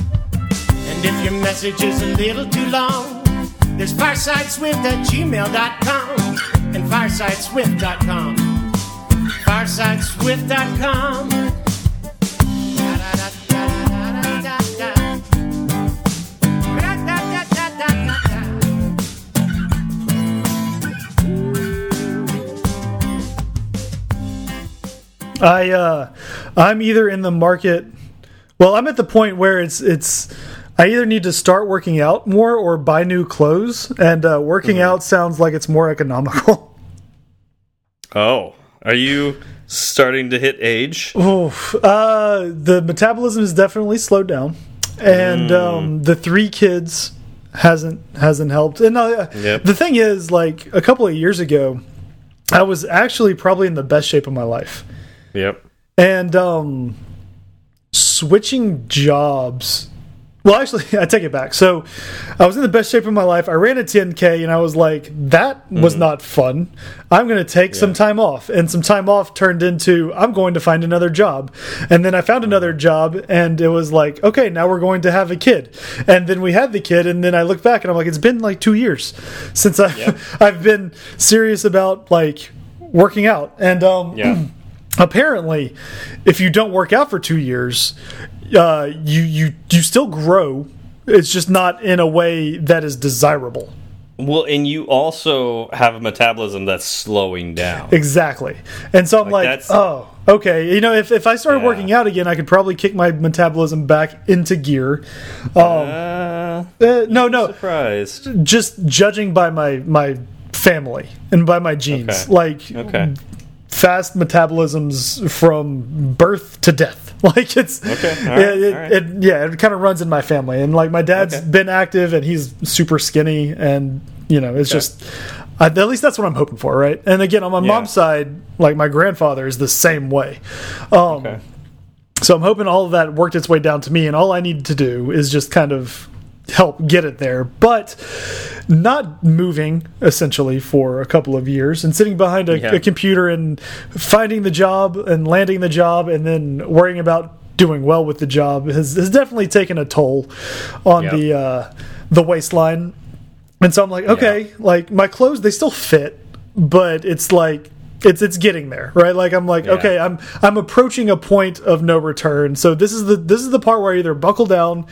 And if your message is a little too long, there's firesideswift at gmail.com and firesideswift.com. Firesideswift.com. I uh I'm either in the market well, I'm at the point where it's it's I either need to start working out more or buy new clothes and uh working out sounds like it's more economical. *laughs* Oh, are you starting to hit age? Oof. Uh the metabolism is definitely slowed down and um the three kids hasn't hasn't helped. And uh, Yep. the thing is like a couple of years ago I was actually probably in the best shape of my life. Yep. And um switching jobs. Well, actually, *laughs* I take it back. So, I was in the best shape of my life. I ran a 10k and I was like, that was not fun. I'm going to take some time off. And some time off turned into I'm going to find another job. And then I found another job and it was like, okay, now we're going to have a kid. And then we had the kid and then I look back and I'm like it's been like 2 years since I *laughs* I've been serious about like working out. And um Yeah. *clears throat* apparently if you don't work out for two years uh, you you you still grow it's just not in a way that is desirable Well, and you also have a metabolism that's slowing down. exactly and so i'm Like, like, oh okay you know if, if i started Yeah. working out again i could probably kick my metabolism back into gear um, Uh, uh, no no surprised. just judging by my my family and by my genes Okay. like Okay. fast metabolisms from birth to death. *laughs* Like it's Okay, all yeah, right, it, all right. it- yeah, it kind of runs in my family, and like my dad's Okay. been active, and he's super skinny, and you know, it's just I, at least that's what I'm hoping for, right? And again, on my Yeah. mom's side, like my grandfather is the same way. Um, Okay. so I'm hoping all of that worked its way down to me, and all I need to do is just kind of help get it there, but not moving essentially for a couple of years and sitting behind a, Yeah. a computer and finding the job and landing the job and then worrying about doing well with the job has, has definitely taken a toll on Yep. the uh, the waistline. And so I'm like, okay, like my clothes they still fit, but it's like it's it's getting there, right? Like I'm like, Yeah. okay, I'm I'm approaching a point of no return. So this is the this is the part where I either buckle down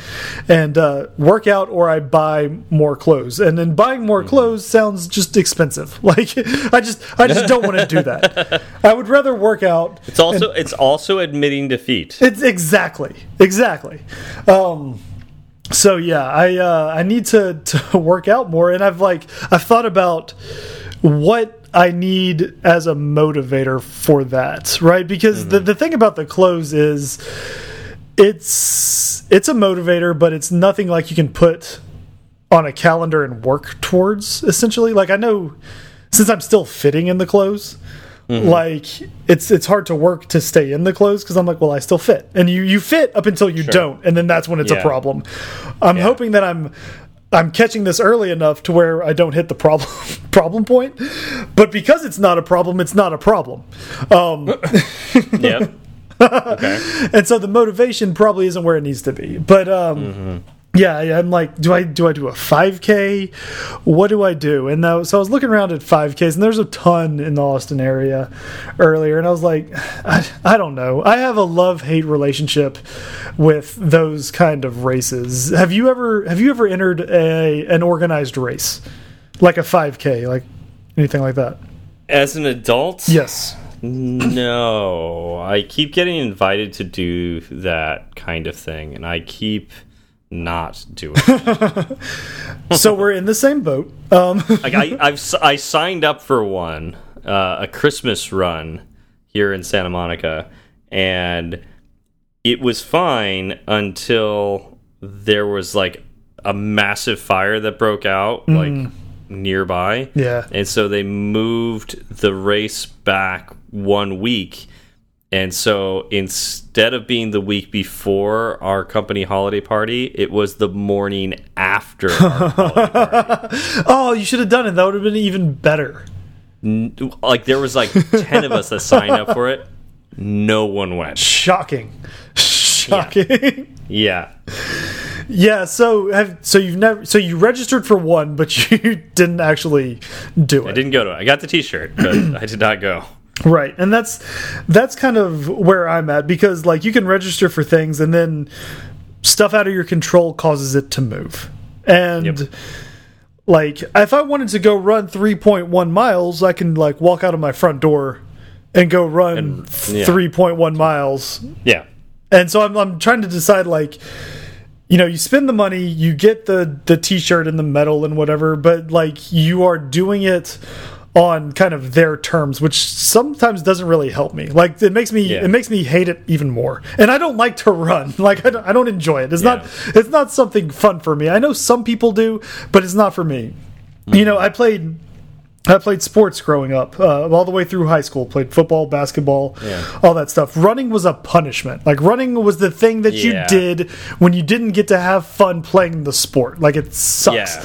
and uh, work out or I buy more clothes. And then buying more Mm-hmm. clothes sounds just expensive. *laughs* Like I just I just don't want to do that. *laughs* I would rather work out. It's also it's also admitting defeat. It's exactly exactly. Um, so yeah, I uh, I need to to *laughs* work out more, and I've like I've thought about what I need as a motivator for that, right? Because the mm-hmm. the thing about the clothes is it's it's a motivator, but it's nothing like you can put on a calendar and work towards. Essentially, like I know since I'm still fitting in the clothes. Mm-hmm. Like it's it's hard to work to stay in the clothes because I'm like, well, I still fit, and you you fit up until you don't, and then that's when it's a problem. I'm Yeah. hoping that I'm I'm catching this early enough to where I don't hit the problem *laughs* problem point, but because it's not a problem, it's not a problem. Um, *laughs* yep. *laughs* Okay. and so the motivation probably isn't where it needs to be. But um, yeah, yeah, I'm like, do I do I do a 5K? What do I do? And so I was looking around at 5Ks, and there's a ton in the Austin area earlier, and I was like, I, I don't know. I have a love hate relationship with those kind of races. Have you ever have you ever entered a an organized race like a 5K, like anything like that? As an adult, Yes. No, I keep getting invited to do that kind of thing, and I keep not doing. it. *laughs* so we're in the same boat. Um, *laughs* like I, I've I signed up for one, uh, a Christmas run here in Santa Monica, and it was fine until there was like a massive fire that broke out like nearby. Yeah. and so they moved the race back one week. And so instead of being the week before our company holiday party, it was the morning after. *laughs* oh, you should have done it. That would have been even better. like there was like 10 of us that signed up for it no one went Shocking. Shocking. yeah Yeah, so have so you've never so you registered for one, but *laughs* you didn't actually do it. I didn't go to it. I got the T-shirt, but I did not go. Right. And that's that's kind of where I'm at because like you can register for things and then stuff out of your control causes it to move. And Yep. like if I wanted to go run 3.1 miles, I can like walk out of my front door and go run And- yeah. 3.1 miles Yeah, and so I'm, I'm trying to decide like you know you spend the money you get the the t-shirt and the medal and whatever but like you are doing it on kind of their terms which sometimes doesn't really help me. Like it makes me Yeah. it makes me hate it even more. And i don't like to run. *laughs* Like i don't, I don't enjoy it. It's not it's not something fun for me. I know some people do but it's not for me. You know i played I played sports growing up, uh, all the way through high school. Played football, basketball, Yeah. all that stuff. Running was a punishment. Like running was the thing that you did when you didn't get to have fun playing the sport. Like it sucks.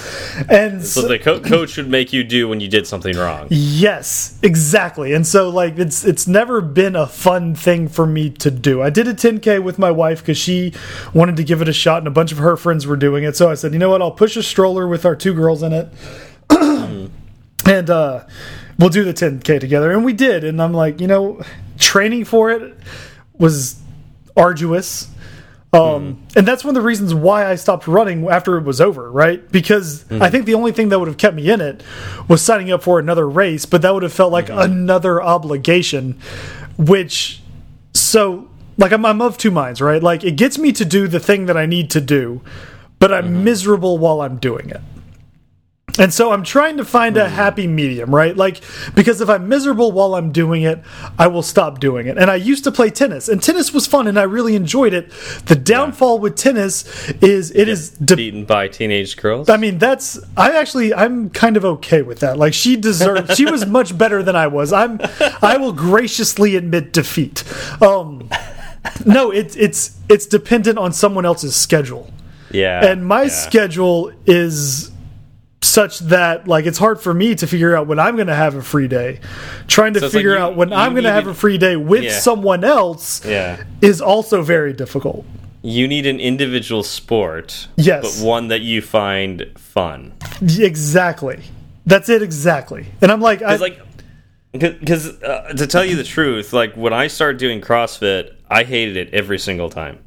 And so so- the co coach would make you do when you did something wrong. Yes, exactly. And so like it's it's never been a fun thing for me to do. I did a 10k with my wife cuz she wanted to give it a shot and a bunch of her friends were doing it. So I said, "You know what? I'll push a stroller with our two girls in it." And uh we'll do the 10k together. And we did. And I'm like, "You know, training for it was arduous." Um, and that's one of the reasons why I stopped running after it was over, right? Because I think the only thing that would have kept me in it was signing up for another race, but that would have felt like another obligation, which, so, like, I'm, I'm of two minds, right? Like, it gets me to do the thing that I need to do, but I'm miserable while I'm doing it. And so I'm trying to find a happy medium, right? Like, because if I'm miserable while I'm doing it, I will stop doing it. And I used to play tennis, and tennis was fun, and I really enjoyed it. The downfall with tennis is it is. Beaten by teenage girls. I mean, that's I actually I'm kind of okay with that. Like she deserved, she was much better than I was. I'm I will graciously admit defeat. Um, no, it's it's it's dependent on someone else's schedule yeah, and my yeah. schedule is such that like it's hard for me to figure out when I'm going to have a free day. Trying to So it's like figure you- out when I'm going to have a free day with Yeah. someone else Yeah, is also very difficult. you need an individual sport. Yes. but one that you find fun. Exactly. That's it exactly. And I'm like I like because uh, to tell you the truth, like when I started doing CrossFit, I hated it every single time.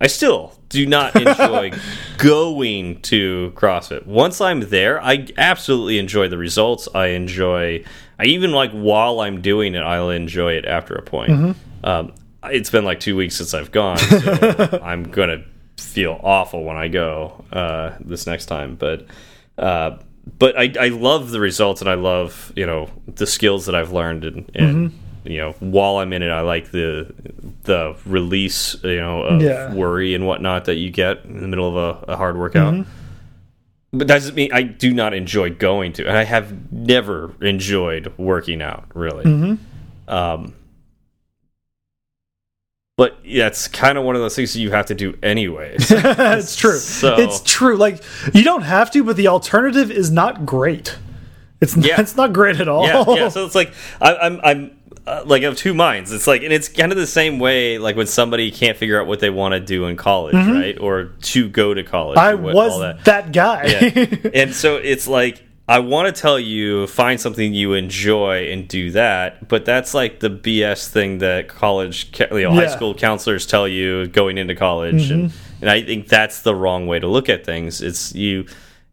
I still do not *laughs* enjoy going to CrossFit. Once I'm there, I absolutely enjoy the results. I enjoy. I even like while I'm doing it, I'll enjoy it after a point. Um, it's been like two weeks since I've gone, so *laughs* I'm gonna feel awful when I go uh, this next time. But uh, but I, I love the results and I love you know the skills that I've learned and, and you know while I'm in it I like the the release you know of Yeah. worry and whatnot that you get in the middle of a, a hard workout. But that doesn't mean I do not enjoy going to, and I have never enjoyed working out really. Um, but yeah, it's kind of one of those things that you have to do anyways. *laughs* it's true. So- It's true. Like you don't have to, but the alternative is not great. It's not, Yeah. it's not great at all. yeah, yeah. So it's like I, I'm I'm uh, like of two minds. It's like and it's kind of the same way like when somebody can't figure out what they want to do in college, right? Or to go to college. I what- was that. that. guy. Yeah. and so it's like I want to tell you find something you enjoy and do that, but that's like the BS thing that college, you know, high school counselors tell you going into college, and and I think that's the wrong way to look at things. It's you.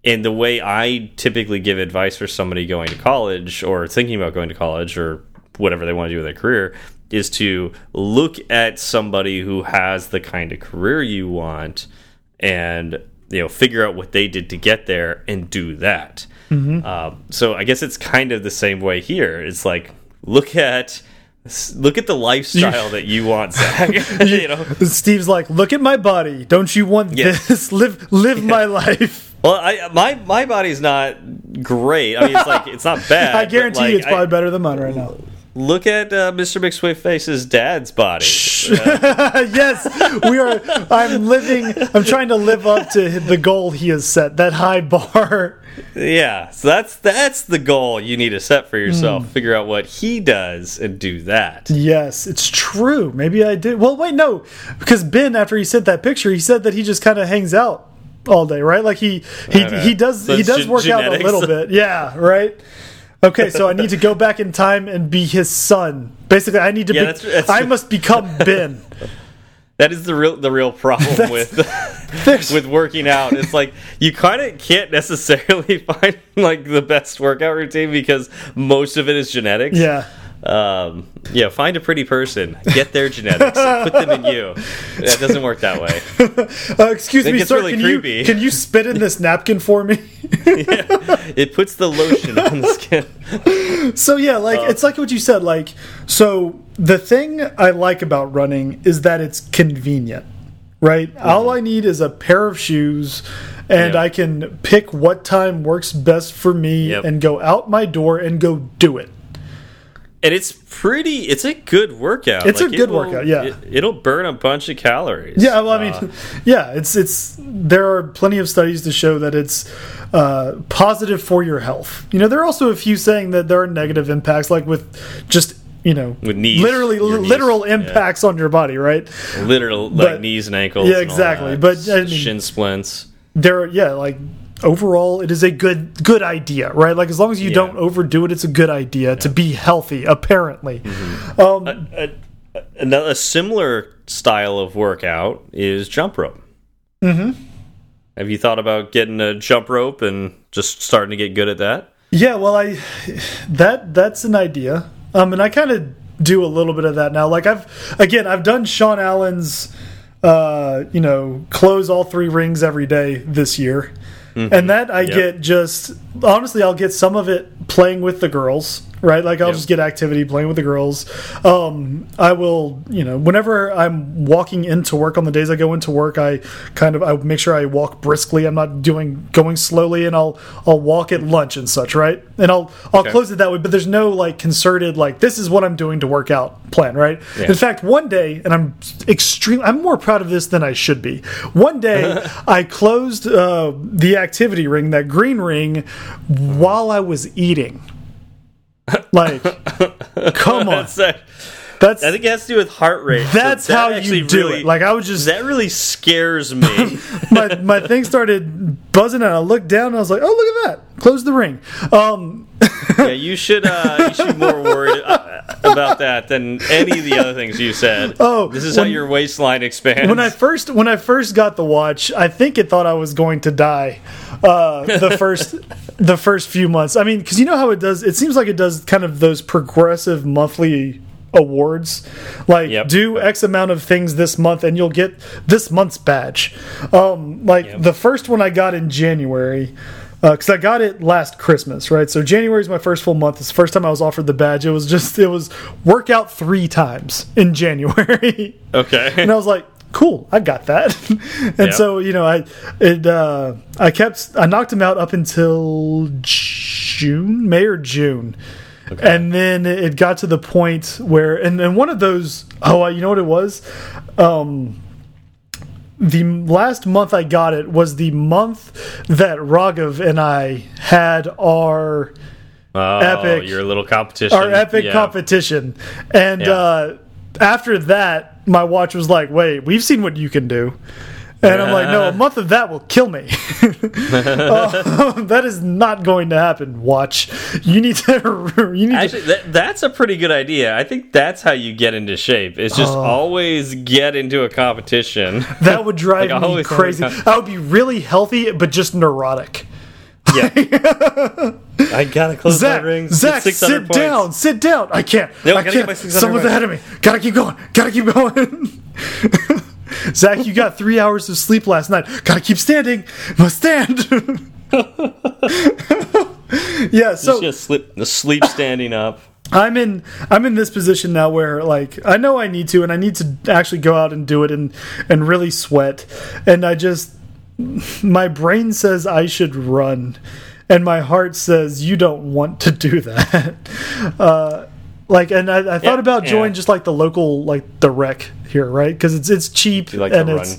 And the way I typically give advice for somebody going to college or thinking about going to college or whatever they want to do with their career is to look at somebody who has the kind of career you want and you know figure out what they did to get there and do that. Um, so I guess it's kind of the same way here. It's like look at look at the lifestyle *laughs* that you want, Zach. *laughs* *laughs* you know, Steve's like, look at my body. Don't you want Yeah. this? Live live my life. well, I my my body's not great. I mean, it's like it's not bad. I guarantee like, you, it's I- probably better than mine right now. Look at uh, Mr. McSwiftface's dad's body. *laughs* yes, we are. I'm living. I'm trying to live up to the goal he has set. That high bar. yeah, so that's that's the goal you need to set for yourself. Hmm. Figure out what he does and do that. Yes, it's true. Maybe I did. Well, wait, no, because Ben, after he sent that picture, he said that he just kind of hangs out all day, right? Like he he he does So he does work out a little bit, yeah, right. Okay, so I need to go back in time and be his son. Basically, I need to. Yeah, be, that's- that's- I must become Ben. *laughs* That is the real the real problem with *laughs* *laughs* with working out. It's like you kind of can't necessarily find like the best workout routine because most of it is genetics. yeah. Um, yeah, find a pretty person, get their genetics, put them in you. That doesn't work that way. *laughs* Uh, excuse It me, sir. really can creepy. you can you spit in this napkin for me? *laughs* yeah, It puts the lotion on the skin. So yeah, like Uh, it's like what you said. Like so, the thing I like about running is that it's convenient, right? All I need is a pair of shoes, and Mm-hmm. I can pick what time works best for me, Yep. and go out my door and go do it. And it's pretty. It's a good workout. It's a Like, it good workout, yeah. It, will burn a bunch of calories. Yeah, well, I mean, Uh, *laughs* yeah, it's it's there are plenty of studies to show that it's uh, positive for your health. You know, there are also a few saying that there are negative impacts, like with just you know, With knees, literally knees, literal yeah. impacts on your body, right? literal But- like knees and ankles. Yeah, exactly. But, I mean- shin splints. There, are, yeah, like overall, it is a good good idea, right? Like as long as you Yeah. don't overdo it, it's a good idea to be healthy. Apparently, Mm-hmm. um, a, a, a similar style of workout is jump rope. Mm-hmm. Have you thought about getting a jump rope and just starting to get good at that? Yeah, well, I that that's an idea. Um, and I kind of do a little bit of that now. Like I've again, I've done Sean Allen's, uh, you know, close all three rings every day this year, Mm-hmm. and that I Yep. get just honestly, I'll get some of it playing with the girls. Right, like I'll Yep. just get activity playing with the girls. Um, I will, you know, whenever I'm walking into work on the days I go into work, I kind of I make sure I walk briskly. I'm not doing going slowly, and I'll I'll walk at lunch and such. Right, and I'll I'll Okay. close it that way. But there's no like concerted like this is what I'm doing to work out plan. Right. Yeah. In fact, one day, and I'm extreme. I'm more proud of this than I should be. One day, *laughs* I closed uh, the activity ring, that green ring, while I was eating. Like, *laughs* come on. That's that. That's I think it has to do with heart rate. So that's that how you do really- it. Like I was just that really scares me. *laughs* my my thing started buzzing and I looked down and I was like, oh look at that, close the ring. Um, *laughs* yeah, you should uh, you should be more worried uh, about that than any of the other things you said. Oh, this is when- how your waistline expands. when I first when I first got the watch, I think it thought I was going to die. Uh, the *laughs* first the first few months. I mean, because you know how it does. It seems like it does kind of those progressive monthly awards like Yep. do x amount of things this month and you'll get this month's badge um like Yep. the first one i got in january because I got it last Christmas, right? So January is my first full month. It's the first time I was offered the badge. It was just it was workout three times in *laughs* January. okay, *laughs* and I was like, "Cool, I got that." *laughs* and Yeah. so you know, I it uh, I kept I knocked him out up until June, May or June, and then it got to the point where and and one of those oh you know what it was. Um, the last month I got it was the month that Raghav and I had our oh, epic- your little competition, our epic yeah. competition. And Yeah. uh, after that, my watch was like, "Wait, we've seen what you can do." And I'm like, no, a month of that will kill me. Uh, *laughs* *laughs* that is not going to happen. Watch, you need to. *laughs* You need Actually, that, that's a pretty good idea. I think that's how you get into shape. Oh. just always get into a competition. That would drive Like, me crazy. I would be really healthy, but just neurotic. Yeah, I gotta close Zach, my ring. Zach, sit points. down, sit down. I can't. No, I can't. Someone's ahead of me. Gotta keep going. Gotta keep going. Zach, you got three hours of sleep last night. Gotta keep standing. Must stand. *laughs* yeah. So Just slip the sleep standing up. I'm in I'm in this position now where like I know I need to and I need to actually go out and do it and and really sweat and I just my brain says I should run and my heart says you don't want to do that. *laughs* Uh like and I, I thought Yeah, about yeah. joining just like the local like the rec here, right? Because it's it's cheap like and it's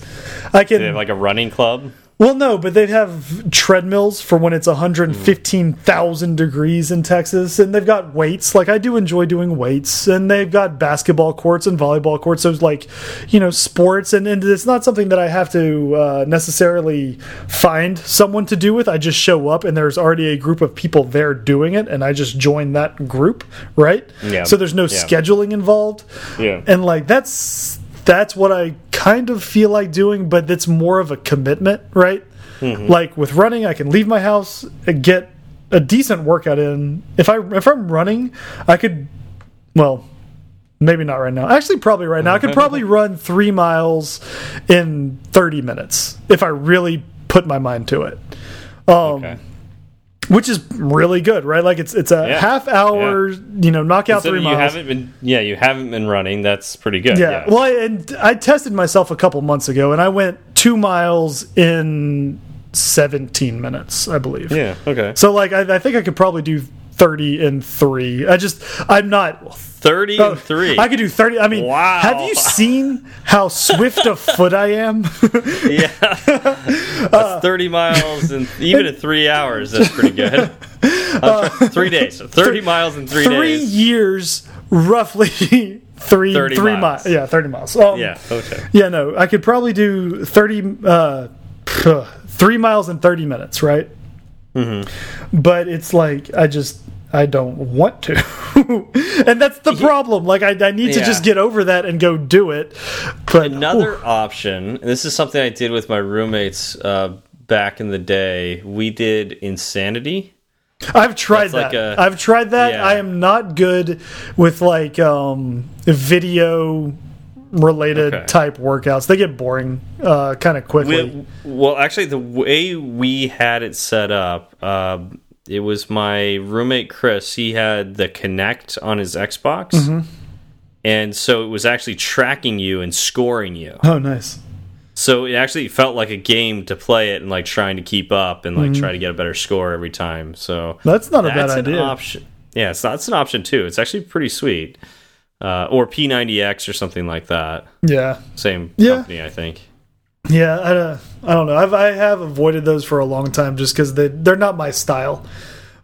I can They have like a running club. Well, no, but they have treadmills for when it's 115,000 degrees in Texas, and they've got weights. Like I do enjoy doing weights, and they've got basketball courts and volleyball courts. So it's like, you know, sports, and, and it's not something that I have to uh, necessarily find someone to do with. I just show up, and there's already a group of people there doing it, and I just join that group, right? Yeah. So there's no Yeah. scheduling involved, Yeah. and like that's that's what I kind of feel like doing, but it's more of a commitment, right? Like with running, I can leave my house and get a decent workout in. If I if I'm running, I could well, maybe not right now. Actually, probably right now. I could probably run 3 miles in 30 minutes if I really put my mind to it. Um Okay. Which is really good, right? Like it's it's a Yeah. half hour, you know, knockout So 3 you miles. haven't been, yeah, you haven't been running. That's pretty good. Yeah. Yeah. Well, I, and I tested myself a couple months ago, and I went two miles in 17 minutes, I believe. yeah. Okay. So, like, I, I think I could probably do 30 in three. I just, I'm not. Thirty and three. I could do 30. I mean, Wow. have you seen how swift of foot I am? *laughs* yeah. That's thirty miles and even in three hours. That's pretty good. I'm three days. *laughs* Thirty miles in three, Three days. years, roughly *laughs* three, 30 three miles. miles. Yeah, 30 miles. Um, Yeah. Okay. Yeah, no, I could probably do 30, uh, three miles in 30 minutes, right? Mm-hmm. But it's like, I just, I don't want to. *laughs* and that's the problem. Like, I, I need to just get over that and go do it. But Another option. And this is something I did with my roommates uh, back in the day. We did insanity. I've tried That's that. like a- I've tried that. Yeah. I am not good with like um, video related Okay. type workouts. They get boring uh, kind of quickly. We, well, actually, the way we had it set up, uh, it was my roommate Chris. He had the Kinect on his Xbox, Mm-hmm. and so it was actually tracking you and scoring you. oh, nice. So it actually felt like a game to play it and like trying to keep up and like Mm-hmm. try to get a better score every time. So That's not a bad an idea. option. Yeah, it's not, it's an option too. It's actually pretty sweet. Uh, or P90X or something like that. Yeah. Same Yeah. company, I think. Yeah, I, uh, I don't know. I've, I have avoided those for a long time just because they they're not my style.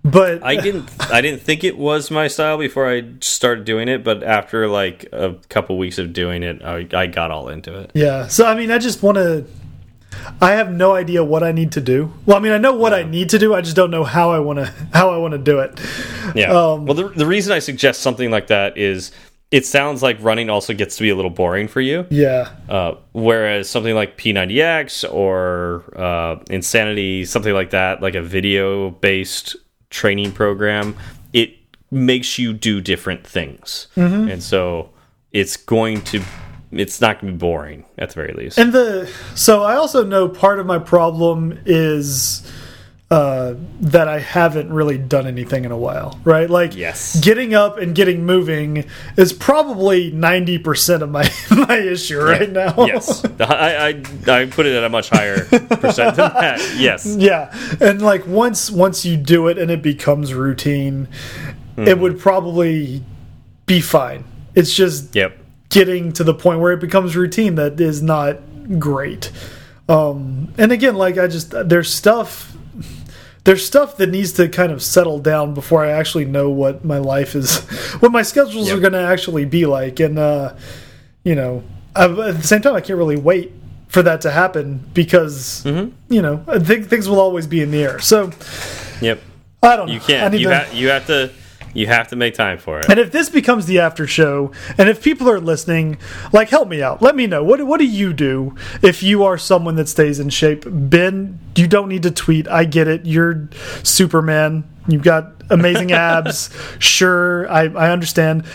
But I didn't I didn't think it was my style before I started doing it, but after like a couple weeks of doing it, I, I got all into it. yeah, so I mean, I just want to. I have no idea what I need to do. Well, I mean, I know what I need to do. I just don't know how I want to how I want to do it. Yeah. Um, well, the the reason I suggest something like that is it sounds like running also gets to be a little boring for you. Yeah, Uh, whereas something like P90X or uh, Insanity, something like that, like a video based training program, it makes you do different things. Mm-hmm. And so it's going to, it's not going to be boring at the very least. and the so I also know part of my problem is uh, that I haven't really done anything in a while, right? Like, Yes. getting up and getting moving is probably ninety percent of my *laughs* my issue right now. yes. I, I, I put it at a much higher *laughs* percent than that. Yes. Yeah, and like once once you do it and it becomes routine, Hmm. it would probably be fine. It's just Yep. getting to the point where it becomes routine that is not great. Um, and again, like I just there's stuff there's stuff that needs to kind of settle down before I actually know what my life is, *laughs* what my schedules Yep. are going to actually be like, and uh, you know, I, at the same time, I can't really wait for that to happen because Mm-hmm. you know I think things will always be in the air. So Yep. I don't know. You can't. You, to- ha you have to. You have to make time for it. and if this becomes the after show, and if people are listening, like help me out. Let me know. What what do you do if you are someone that stays in shape? Ben, you don't need to tweet. I get it. You're Superman. You've got amazing *laughs* abs. Sure, I, I understand. *laughs*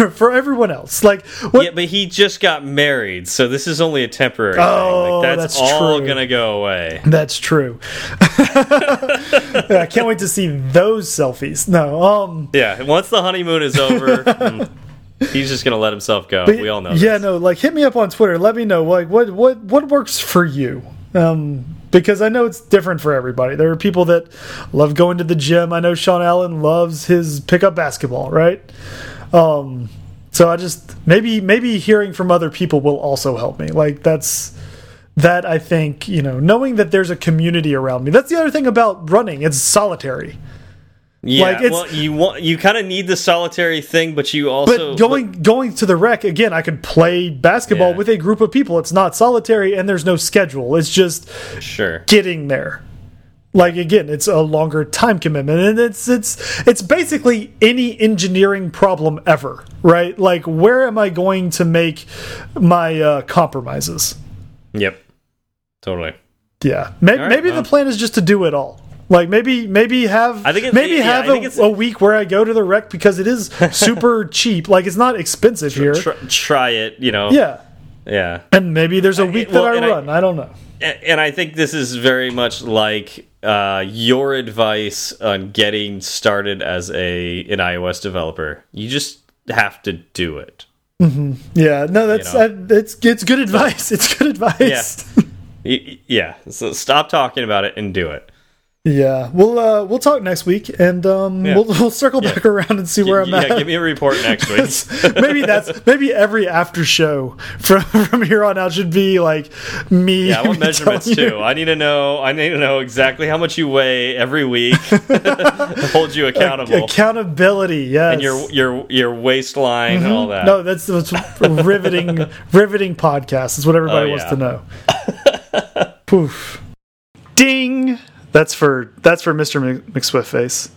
For, for everyone else, like what Yeah, but he just got married, so this is only a temporary Oh. Like that's, that's all true. gonna go away. That's true. I can't wait to see those selfies. No, um, Yeah, once the honeymoon is over, *laughs* mm, he's just gonna let himself go. But we all know. Yeah, this. no, like hit me up on Twitter. Let me know like what what what works for you. Um, because I know it's different for everybody. There are people that love going to the gym. I know Sean Allen loves his pickup basketball, right? Um, so I just maybe maybe hearing from other people will also help me. Like that's that I think you know, knowing that there's a community around me. That's the other thing about running. It's solitary. Yeah, Like, it's- well, you want you kind of need the solitary thing, but you also But going going to the rec again, I could play basketball Yeah. with a group of people. It's not solitary, and there's no schedule. It's just sure. getting there. Like again, it's a longer time commitment, and it's it's it's basically any engineering problem ever, right? Like where am I going to make my uh, compromises? Yep, totally. Yeah, maybe, right, maybe well. the plan is just to do it all. Like maybe maybe have I think it's- maybe yeah, have I think a, a week where I go to the rec because it is *laughs* super cheap. Like it's not expensive here. Try, try it, you know. yeah, yeah. and maybe there's a week well, that I and I- run. I, don't know. And I think this is very much like uh, your advice on getting started as a an iOS developer. You just have to do it. Yeah, no, that's know. uh, it's it's good advice. *laughs* It's good advice. Y- Yeah. So stop talking about it and do it. Yeah, we'll uh, we'll talk next week, and um, Yeah. we'll we'll circle back around and see where I'm yeah, at. give me a report next *laughs* week. maybe that's maybe every after show from *laughs* from here on out should be like me. Yeah, I want *laughs* measurements you- too. I need to know. I need to know exactly how much you weigh every week. Hold you accountable. Accountability, yes. and your your your waistline and all that. no, that's that's riveting riveting podcast. Is what everybody Oh, wants to know. Poof. Ding. That's for that's for Mr. Mc- McSwiftface.